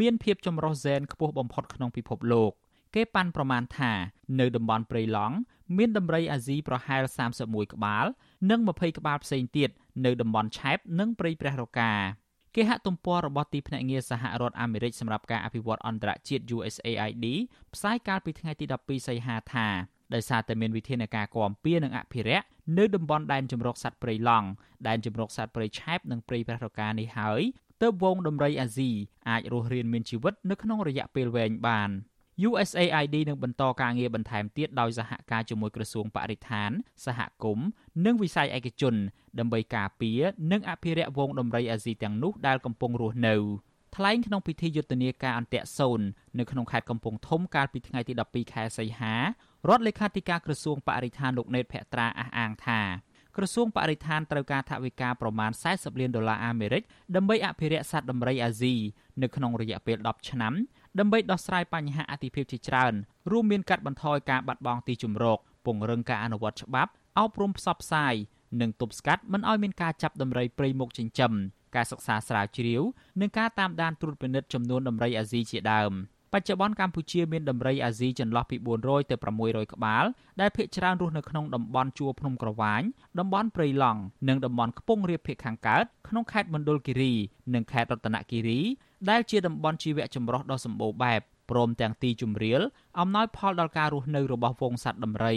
មានភាពចម្រុះហ្សែនខ្ពស់បំផុតក្នុងពិភពលោកគេប៉ាន់ប្រមាណថានៅតំបន់ព្រៃឡង់មានដំរីអាស៊ីប្រហែល31ក្បាល និង20ក្បាលផ្សេងទៀតនៅតំបន់ឆែបនិងព្រៃព្រះរកាគេហទំព័ររបស់ទីភ្នាក់ងារសហរដ្ឋអាមេរិកសម្រាប់ការអភិវឌ្ឍអន្តរជាតិ USAID ផ្សាយកាលពីថ្ងៃទី12សីហាថាដោយសារតែមានវិធានការគាំពៀនិងអភិរក្ស នៅតំបន់ដែនជម្រកសត្វព្រៃឡង់ដែនជម្រកសត្វព្រៃឆែបនិងព្រៃព្រះរកានេះហើយទើបវងដំរីអាស៊ីអាចរស់រានមានជីវិតនៅក្នុងរយៈពេលវែងបាន។ USAID នឹងបន្តការងារបន្ថែមទៀតដោយសហការជាមួយក្រសួងបរិស្ថាន សហគមន៍និងវិស័យឯកជន ដើម្បីការពារនិងអភិរក្សវងដំរីអាស៊ីទាំងនោះដែលកំពុងរស់នៅថ្លែងក្នុងពិធីយុទ្ធនាការអន្តៈសូននៅក្នុងខេត្តកំពង់ធំកាលពីថ្ងៃទី12ខែសីហា រដ្ឋលេខាធិការក្រសួងបរិស្ថានលោកណេតភក្ត្រាអះអាងថាក្រសួងបរិស្ថានត្រូវការថវិកាប្រមាណ40លានដុល្លារអាមេរិកដើម្បីអភិរក្សសត្វដំរីអាស៊ីនៅក្នុងរយៈពេល10ឆ្នាំដើម្បីដោះស្រាយបញ្ហាអតិភិបជាច្រើនរួមមានកាត់បន្ថយការបាត់បង់ទីជម្រកពង្រឹងការអនុវត្តច្បាប់អប់រំផ្សព្វផ្សាយនិងទប់ស្កាត់មិនឲ្យមានការចាប់ដំរីព្រៃមុខចិញ្ចឹមការសិក្សាស្រាវជ្រាវនិងការតាមដានត្រួតពិនិត្យចំនួនដំរីអាស៊ីជាដើម បច្ចុប្បន្នកម្ពុជាមានដំរីអាស៊ីចន្លោះពី400ទៅ600ក្បាល ដែលភាគច្រើនរស់នៅក្នុងតំបន់ជួរភ្នំក្រវាញតំបន់ព្រៃឡង់និងតំបន់ខ្ពង់រាបភាគខាងកើតក្នុងខេត្តមណ្ឌលគិរីនិងខេត្តរតនគិរីដែលជាតំបន់ជីវៈចម្រុះដ៏សម្បូរបែបព្រមទាំងទីជម្រាលអំណោយផលដល់ការរស់នៅរបស់វងសត្វដំរី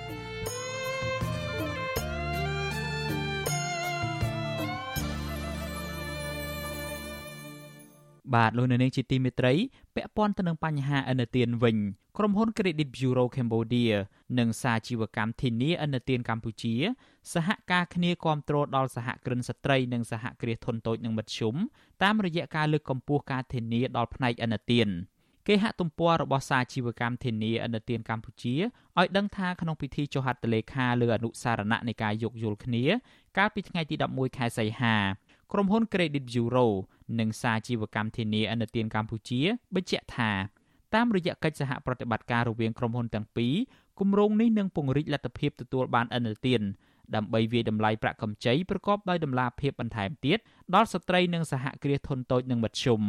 បាទលោកនៅនាងជាទីមេត្រីពាក់ព័ន្ធទៅនឹងបញ្ហាអនុទានវិញក្រុមហ៊ុន Credit Bureau Cambodia និងសាជីវកម្មធានាអនុទានកម្ពុជា សហការគ្នាគ្រប់គ្រងដល់សហគ្រិនស្ត្រីនិងសហគ្រាសធុនតូចនិងមធ្យមតាមរយៈការលើកកម្ពស់ការធានាដល់ផ្នែកអនុទានគេហទំព័ររបស់សាជីវកម្មធានាអនុទានកម្ពុជាឲ្យដឹងថាក្នុងពិធីចុះហត្ថលេខាលើអនុសារណៈនៃការយោគយល់គ្នា កាលពីថ្ងៃទី11ខែសីហា ក្រុមហ៊ុន Credit Bureau និងសាជីវកម្មធានាអនុទានកម្ពុជាបញ្ជាក់ថាតាមរយៈកិច្ចសហប្រតិបត្តិការរវាងក្រុមហ៊ុនទាំងពីរគម្រោងនេះនឹងពង្រីកលទ្ធភាពទទួលបានអនុទានដើម្បីវាយតម្លៃប្រាក់កម្ចីប្រកបដោយតម្លាភាពបន្ថែមទៀតដល់ស្ត្រីនិងសហគ្រាសធុនតូចនិងមធ្យម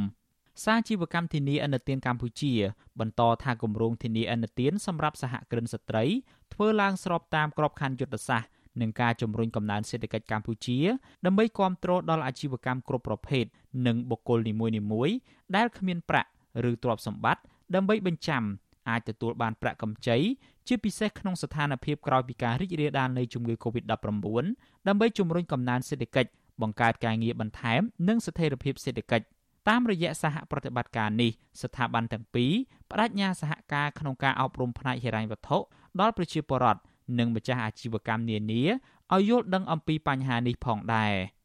សាជីវកម្មធានាអនុទានកម្ពុជា បន្តថាគម្រោងធានាអនុទានសម្រាប់សហគ្រិនស្ត្រីធ្វើឡើងស្របតាមក្របខ័ណ្ឌយុទ្ធសាស្ត្រ និងការជំរុញកំណើនសេដ្ឋកិច្ចកម្ពុជា ដើម្បីគ្រប់គ្រងដល់អាជីវកម្មគ្រប់ប្រភេទនិងបុគ្គលនីមួយៗដែលគ្មានប្រាក់ឬទ្រព្យសម្បត្តិដើម្បីបញ្ចាំអាចទទួលបានប្រាក់កម្ចីជាពិសេសក្នុងស្ថានភាពក្រោយពីការរីករាលដាលនៃជំងឺ Covid-19 ដើម្បីជំរុញកំណើនសេដ្ឋកិច្ចបង្កើតការងារបន្ថែម និងស្ថិរភាពសេដ្ឋកិច្ចតាមរយៈសហប្រតិបត្តិការនេះស្ថាប័នទាំងពីរបដិញ្ញាសហការក្នុងការអប់រំផ្នែកហិរញ្ញវត្ថុដល់ប្រជាពលរដ្ឋ និងម្ចាស់អាជីវកម្មនានាឲ្យយល់ដឹងអំពីបញ្ហានេះផងដែរ។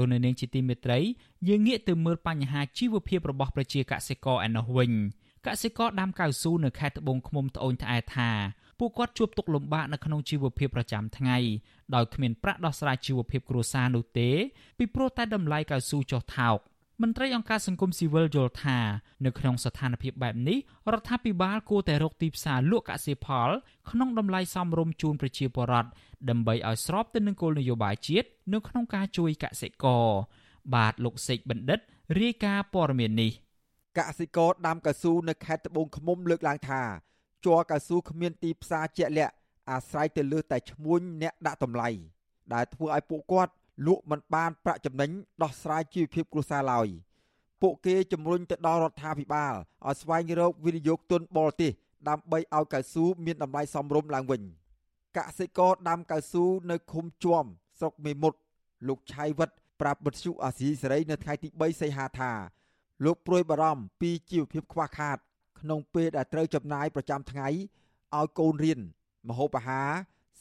លោកនៅនាងជាទីមេត្រីយើងងាកទៅមើលបញ្ហាជីវភាពរបស់ប្រជាកសិករឯណោះវិញកសិករដាំកៅស៊ូនៅខេត្តត្បូងឃ្មុំត្អូញត្អែថាពួកគាត់ជួបទុក្ខលំបាកនៅក្នុងជីវភាពប្រចាំថ្ងៃដោយគ្មានប្រាក់ដោះស្រាយជីវភាពគ្រួសារនោះទេពីព្រោះតែតម្លៃកៅស៊ូចុះថោក មន្ត្រីអង្គការសង្គមស៊ីវិលយល់ថានៅក្នុងស្ថានភាពបែបនេះរដ្ឋាភិបាលគួរតែរកទីផ្សារលក់កសិផល ក្នុងតម្លៃសមរម្យជូនប្រជាពលរដ្ឋដើម្បីឲ្យស្របទៅនឹងគោលនយោបាយជាតិនៅក្នុងការជួយកសិករបាទលោកសេកបណ្ឌិតរាយការណ៍ព័ត៌មាននេះកសិករដាំកៅស៊ូនៅខេត្តត្បូងឃ្មុំលើកឡើងថាជ័រកៅស៊ូគ្មានទីផ្សារជាក់លាក់អាស្រ័យទៅលើតែឈ្មួញអ្នកដាក់តម្លៃដែលធ្វើឲ្យពួកគាត់ លក់មិនបានប្រាក់ចំណេញដោះស្រាយជីវភាពគ្រួសារឡើយពួកគេជំរុញទៅដល់រដ្ឋាភិបាលឲ្យស្វែងរកវិនិយោគទុនបរទេសដើម្បីឲ្យកៅស៊ូមានតម្លៃសមរម្យឡើងវិញកសិករដាំកៅស៊ូនៅឃុំជួមស្រុកមេមត់លោកឆៃវិតប្រាប់វិទ្យុអាស៊ីសេរីនៅថ្ងៃទី3សីហាថាលោកព្រួយបារម្ភពីជីវភាពខ្វះខាត ក្នុងពេលដែលត្រូវចំណាយប្រចាំថ្ងៃឲ្យកូនរៀនមហូបអាហារ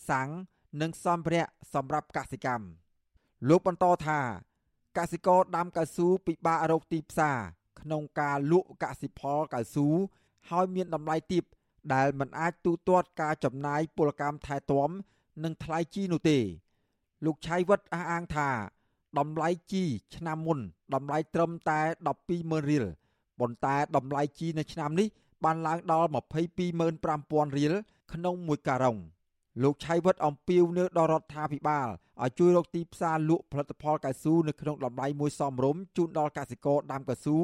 សាំងនិងសម្ភារៈសម្រាប់កសិកម្ម លោកបន្តថាកសិករដាំកៅស៊ូពិបាករកទីផ្សារក្នុងការលក់កសិផលកៅស៊ូហើយមានតម្លៃទាបដែលមិនអាចទូទាត់ការចំណាយពលកម្មថែទាំនិងថ្លៃជីនោះទេ លោកឆៃវិតអះអាងថាតម្លៃជីឆ្នាំមុនតម្លៃត្រឹមតែ120,000រៀលប៉ុន្តែតម្លៃជីនៅឆ្នាំនេះបានឡើងដល់225,000រៀលក្នុងមួយការុង លោកឆៃវិតអំពាវនាវដល់រដ្ឋាភិបាលឲ្យជួយរកទីផ្សារលក់ផលិតផលកៅស៊ូនៅក្នុងតម្លៃមួយសមរម្យជូនដល់កសិករដាំកៅស៊ូ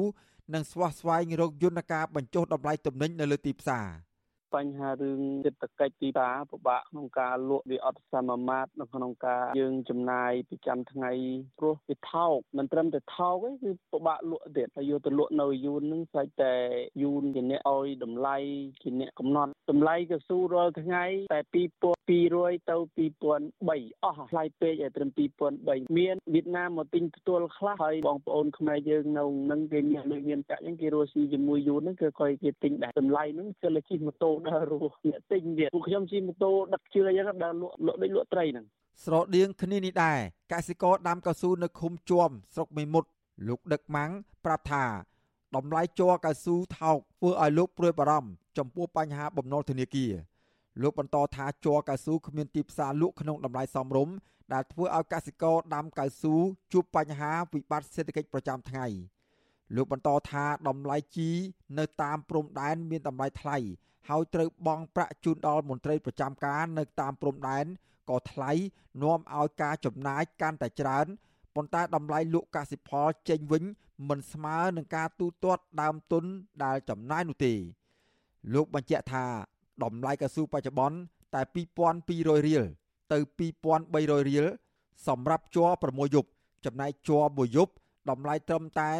និងស្វះស្វែងរកយន្តការបញ្ចុះតម្លៃទំនិញនៅលើទីផ្សារ។ បញ្ហារឿងសេដ្ឋកិច្ចទីផ្សារពិបាកក្នុងការលក់វាអត់សមមាត្រនៅក្នុងការយើងចំណាយប្រចាំថ្ងៃព្រោះវាថោកមិនត្រឹមតែថោកទេគឺពិបាកលក់ទៀតហើយយកទៅលក់នៅយូននឹងស្អែកតែយូនជាអ្នកឲ្យតម្លៃជាអ្នកកំណត់តម្លៃកស៊ូរាល់ថ្ងៃតែ2200ទៅ2003អស់ថ្លៃពេកឲ្យត្រឹម2003មានវៀតណាមមកទិញផ្ទាល់ខ្លះហើយបងប្អូនខ្មែរយើងនៅនឹងគេមានលុយមានកាក់អញ្ចឹងគេរស់ស៊ីជាមួយយូនហ្នឹងគឺគាត់គេទិញដែរតម្លៃហ្នឹងគឺលើជិះម៉ូតូដើររស់អ្នកទិញទៀតពួកខ្ញុំជិះម៉ូតូដឹកជឿអញ្ចឹងដើរលក់លក់ដូចលក់ត្រីហ្នឹងស្រដៀងគ្នានេះដែរកសិករដាំកៅស៊ូនៅឃុំជួមស្រុកមេមត់លោកដឹកម៉ាំងប្រាប់ថាតម្លៃជ័រកៅស៊ូថោកធ្វើឲ្យលោកព្រួយបារម្ភចំពោះបញ្ហាបំណុលធនាគារលោកបន្តថាជ័រកៅស៊ូគ្មានទីផ្សារលក់ក្នុងតម្លៃសមរម្យដែលធ្វើឲ្យកសិករដាំកៅស៊ូជួបបញ្ហាវិបត្តិសេដ្ឋកិច្ចប្រចាំថ្ងៃលោកបន្តថាតម្លៃជីនៅតាមព្រំដែនមានតម្លៃថ្លៃ ហើយត្រូវបង់ប្រាក់ជូនដល់មន្ត្រីប្រចាំការនៅតាមព្រំដែនក៏ថ្លៃនាំឲ្យការចំណាយកាន់តែច្រើនប៉ុន្តែតម្លៃលក់កសិផលចេញវិញមិនស្មើនឹងការទូទាត់ដើមទុនដែលចំណាយនោះទេលោកបញ្ជាក់ថាតម្លៃកៅស៊ូបច្ចុប្បន្នតែ2200រៀលទៅ2300រៀលសម្រាប់ជ័រ6យប់ចំណែកជ័រមួយយប់តម្លៃត្រឹមតែ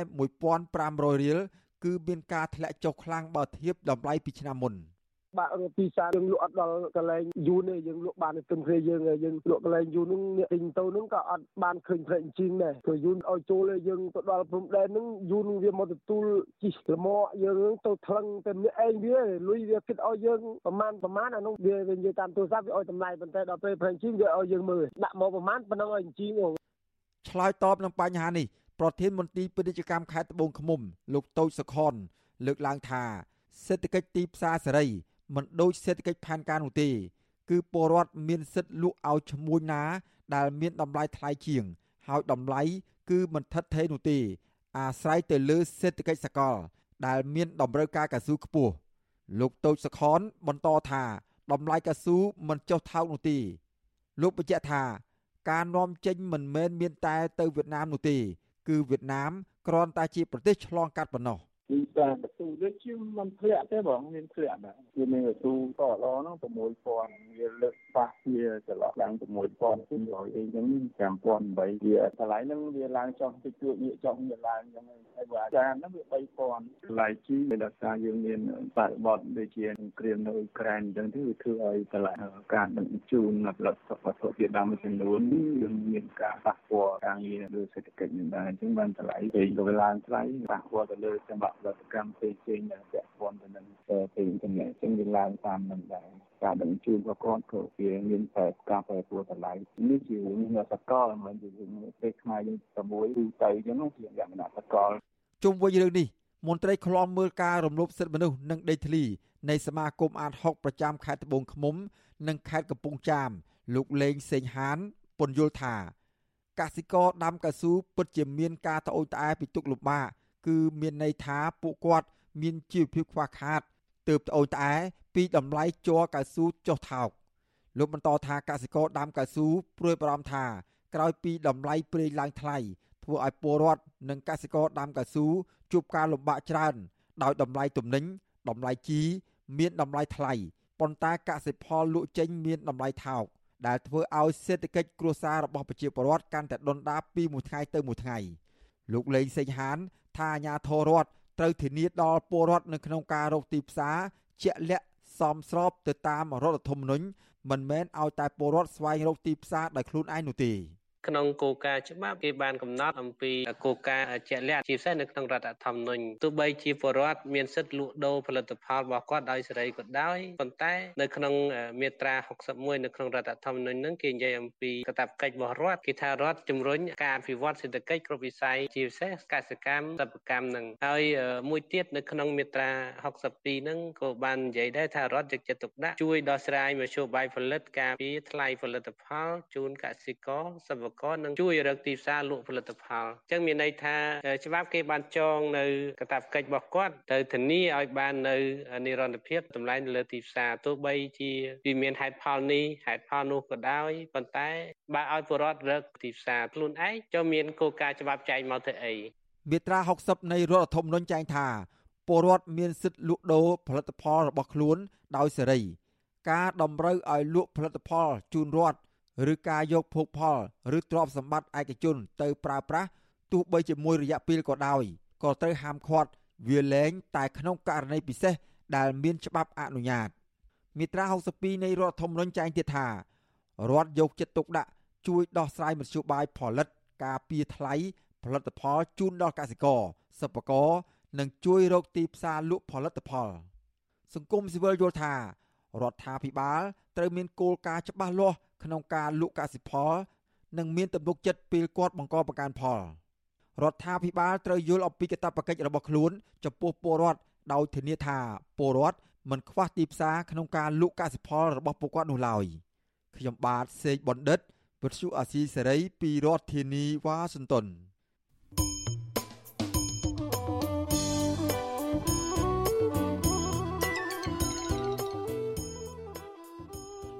1500រៀលគឺមានការធ្លាក់ចុះខ្លាំងបើធៀបតម្លៃពីឆ្នាំមុន។ បាក់រកទីផ្សារយើងលក់អត់ដល់កន្លែងយូរទេយើងលក់បានតែទឹមគ្នាយើងយើងលក់កន្លែងយូរហ្នឹងអ្នកទិញទៅហ្នឹងក៏អត់បានឃើញផ្លែអញ្ជីងដែរព្រោះយូរឲ្យចូលយើងទៅដល់ព្រំដែនហ្នឹងយូរនឹងវាមកទទួលជីលមកយើងទៅថ្លឹងតែម្នាក់ឯងវាលុយវាគិតឲ្យយើងប្រមាណប្រមាណអានោះវានិយាយតាមទូរស័ព្ទវាឲ្យតម្លៃប៉ុន្តែដល់ពេលផ្លែអញ្ជីងវាឲ្យយើងមើលដាក់មកប្រមាណប៉ុណ្ណឹងឲ្យអញ្ជីងឆ្លើយតបនឹងបញ្ហានេះប្រធានមន្ត្រីពាណិជ្ជកម្មខេត្តត្បូងឃ្មុំលោកតូចសុខុនលើកឡើងថាសេដ្ឋកិច្ចទីផ្សារសេរី មិនដូចសេដ្ឋកិច្ចផែនការនោះទេ គឺពលរដ្ឋមានសិទ្ធិលក់ឲ្យឈ្មួញណា ដែលមានតម្លៃថ្លៃជាង ហើយតម្លៃគឺមិនថិតថេរនោះទេ អាស្រ័យទៅលើសេដ្ឋកិច្ចសកល ដែលមានតម្រូវការកស៊ូខ្ពស់លោកតូចសខនបន្តថាតម្លៃកស៊ូមិនចុះថោកនោះទេលោកបញ្ជាក់ថាការនាំចេញមិនមែនមានតែទៅវៀតណាមនោះទេ គឺវៀតណាមគ្រាន់តែជាប្រទេសឆ្លងកាត់ប៉ុណ្ណោះ ពីការកស៊ូវាជាមិនធ្លាក់ទេបងមានធ្លាក់ដែរវាមានកស៊ូតឡហ្នឹង6000វាលើកប៉ះវាចន្លោះឡើង6200អីចឹង5008វាតម្លៃហ្នឹងវាឡើងចុះតិចតួចវាចុះវាឡើងចឹងហើយបើអាចារ្យហ្នឹងវា3000តម្លៃជីវាដោយសារយើងមានបរិបទដូចជាគ្រាមនៅអ៊ុក្រែនអញ្ចឹងទៅវាធ្វើឲ្យតម្លៃការដឹកជញ្ជូនផលិតវត្ថុធាតុដើមមួយចំនួនយើងមានការប៉ះពាល់ការងារលើសេដ្ឋកិច្ចនេះដែរអញ្ចឹងបានតម្លៃពេលទៅឡើងថ្លៃប៉ះពាល់ទៅលើចង្វាក់ផលិតកម្មផ្សេងផ្សេងដែលពាក់ព័ន្ធទៅនឹងពេលអ៊ីនធឺណិតអញ្ចឹងវាឡើងតាមនឹងដែរការដឹងជូនរបស់គាត់ក៏វាមានតែការប្រែប្រួលតម្លៃនេះជារឿងសកលមិនជារឿងពេលខ្មែរយើងតែមួយទូទៅអញ្ចឹងជាលក្ខណៈសកលជុំវិញរឿងនេះមន្ត្រីឃ្លាំមើលការរំលោភសិទ្ធិមនុស្សនិងដេកធ្លីនៃសមាគមអាត60ប្រចាំខេត្តត្បូងឃ្មុំ និងខេត្តកំពង់ចាមលោកលេងសេងហានពន្យល់ថាកសិករដាំកៅស៊ូពិតជាមានការត្អូញត្អែពីទុកលំបាក គឺមានន័យថាពួកគាត់មានជីវភាពខ្វះខាតទើបត្អូញត្អែពីតម្លៃជ័រកៅស៊ូចុះថោកលោកបន្តថាកសិករដាំកៅស៊ូព្រួយបារម្ភថាក្រោយពីតម្លៃប្រេងឡើងថ្លៃធ្វើឲ្យពលរដ្ឋនិងកសិករដាំកៅស៊ូជួបការលំបាកច្រើន ដោយតម្លៃទំនិញតម្លៃជីមានតម្លៃថ្លៃប៉ុន្តែកសិផលលក់ចេញមានតម្លៃថោកដែលធ្វើឲ្យសេដ្ឋកិច្ចគ្រួសាររបស់ប្រជាពលរដ្ឋកាន់តែដុនដាបពីមួយថ្ងៃទៅមួយថ្ងៃ លោកលេងសេងហាន ថាអាញាធររដ្ឋត្រូវធានាដល់ពលរដ្ឋនៅក្នុងការរកទីផ្សារជាក់លាក់សមស្របទៅតាមរដ្ឋធម្មនុញ្ញមិនមែនឲ្យតែពលរដ្ឋស្វែងរកទីផ្សារដោយខ្លួនឯងនោះទេ ក្នុងគោលការណ៍ច្បាប់គេបានកំណត់អំពីគោលការណ៍ជាក់លាក់ជាពិសេសនៅក្នុងរដ្ឋធម្មនុញ្ញទោះបីជាពលរដ្ឋមានសិទ្ធិលក់ដូរផលិតផលរបស់គាត់ដោយសេរីក៏ដោយប៉ុន្តែនៅក្នុងមាត្រា61នៅក្នុងរដ្ឋធម្មនុញ្ញហ្នឹងគេនិយាយអំពីកាតព្វកិច្ចរបស់រដ្ឋគេថារដ្ឋជំរុញការអភិវឌ្ឍសេដ្ឋកិច្ចគ្រប់វិស័យជាពិសេសកសិកម្មសិប្បកម្មហ្នឹងហើយមួយទៀតនៅក្នុងមាត្រា62ហ្នឹងក៏បាននិយាយដែរថារដ្ឋយកចិត្តទុកដាក់ជួយដោះស្រាយមធ្យោបាយផលិតការពារថ្លៃផលិតផលជូនកសិករសិប្បករនឹងជួយរកទីផ្សារលក់ផលិតផលអញ្ចឹងមានន័យថាច្បាប់គេបានចងនៅកាតព្វកិច្ចរបស់គាត់ទៅធានាឲ្យបាននៅនិរន្តរភាពតម្លៃនៅលើទីផ្សារទោះបីជាវាមានហេតុផលនេះហេតុផលនោះក៏ដោយប៉ុន្តែបើឲ្យពលរដ្ឋរកទីផ្សារខ្លួនឯងចុះមានគោលការណ៍ច្បាប់ចែងមកទៅអីមាត្រា60នៃរដ្ឋធម្មនុញ្ញចែងថាពលរដ្ឋមានសិទ្ធិលក់ដូរផលិតផលរបស់ខ្លួនដោយសេរី ការតម្រូវឲ្យលក់ផលិតផលជូនរដ្ឋ ឬការយកភោគផលឬទ្រព្យសម្បត្តិឯកជនទៅប្រើប្រាស់ទោះបីជាមួយរយៈពេលក៏ដោយក៏ត្រូវហាមឃាត់វាលែងតែក្នុងករណីពិសេសដែលមានច្បាប់អនុញ្ញាតមាត្រា62នៃរដ្ឋធម្មនុញ្ញចែងទៀតថារដ្ឋយកចិត្តទុកដាក់ជួយដោះស្រាយមធ្យោបាយផលិត ការពារថ្លៃផលិតផលជូនដល់កសិករសិប្បករនិងជួយរកទីផ្សារលក់ផលិតផល សង្គមស៊ីវិលយល់ថារដ្ឋាភិបាលត្រូវមានគោលការណ៍ច្បាស់លាស់ ក្នុងការលក់កសិផលនិងមានទំនុកចិត្តពេលគាត់បង្កប្រកាន់ផលរដ្ឋាភិបាលត្រូវយល់អំពីកាតព្វកិច្ចរបស់ខ្លួនចំពោះពលរដ្ឋដោយធានាថាពលរដ្ឋមិនខ្វះទីផ្សារក្នុងការលក់កសិផលរបស់ពួកគាត់នោះឡើយខ្ញុំបាទសេកបណ្ឌិតវិទ្យុអាស៊ីសេរីពីរដ្ឋធានីវ៉ាស៊ីនតោន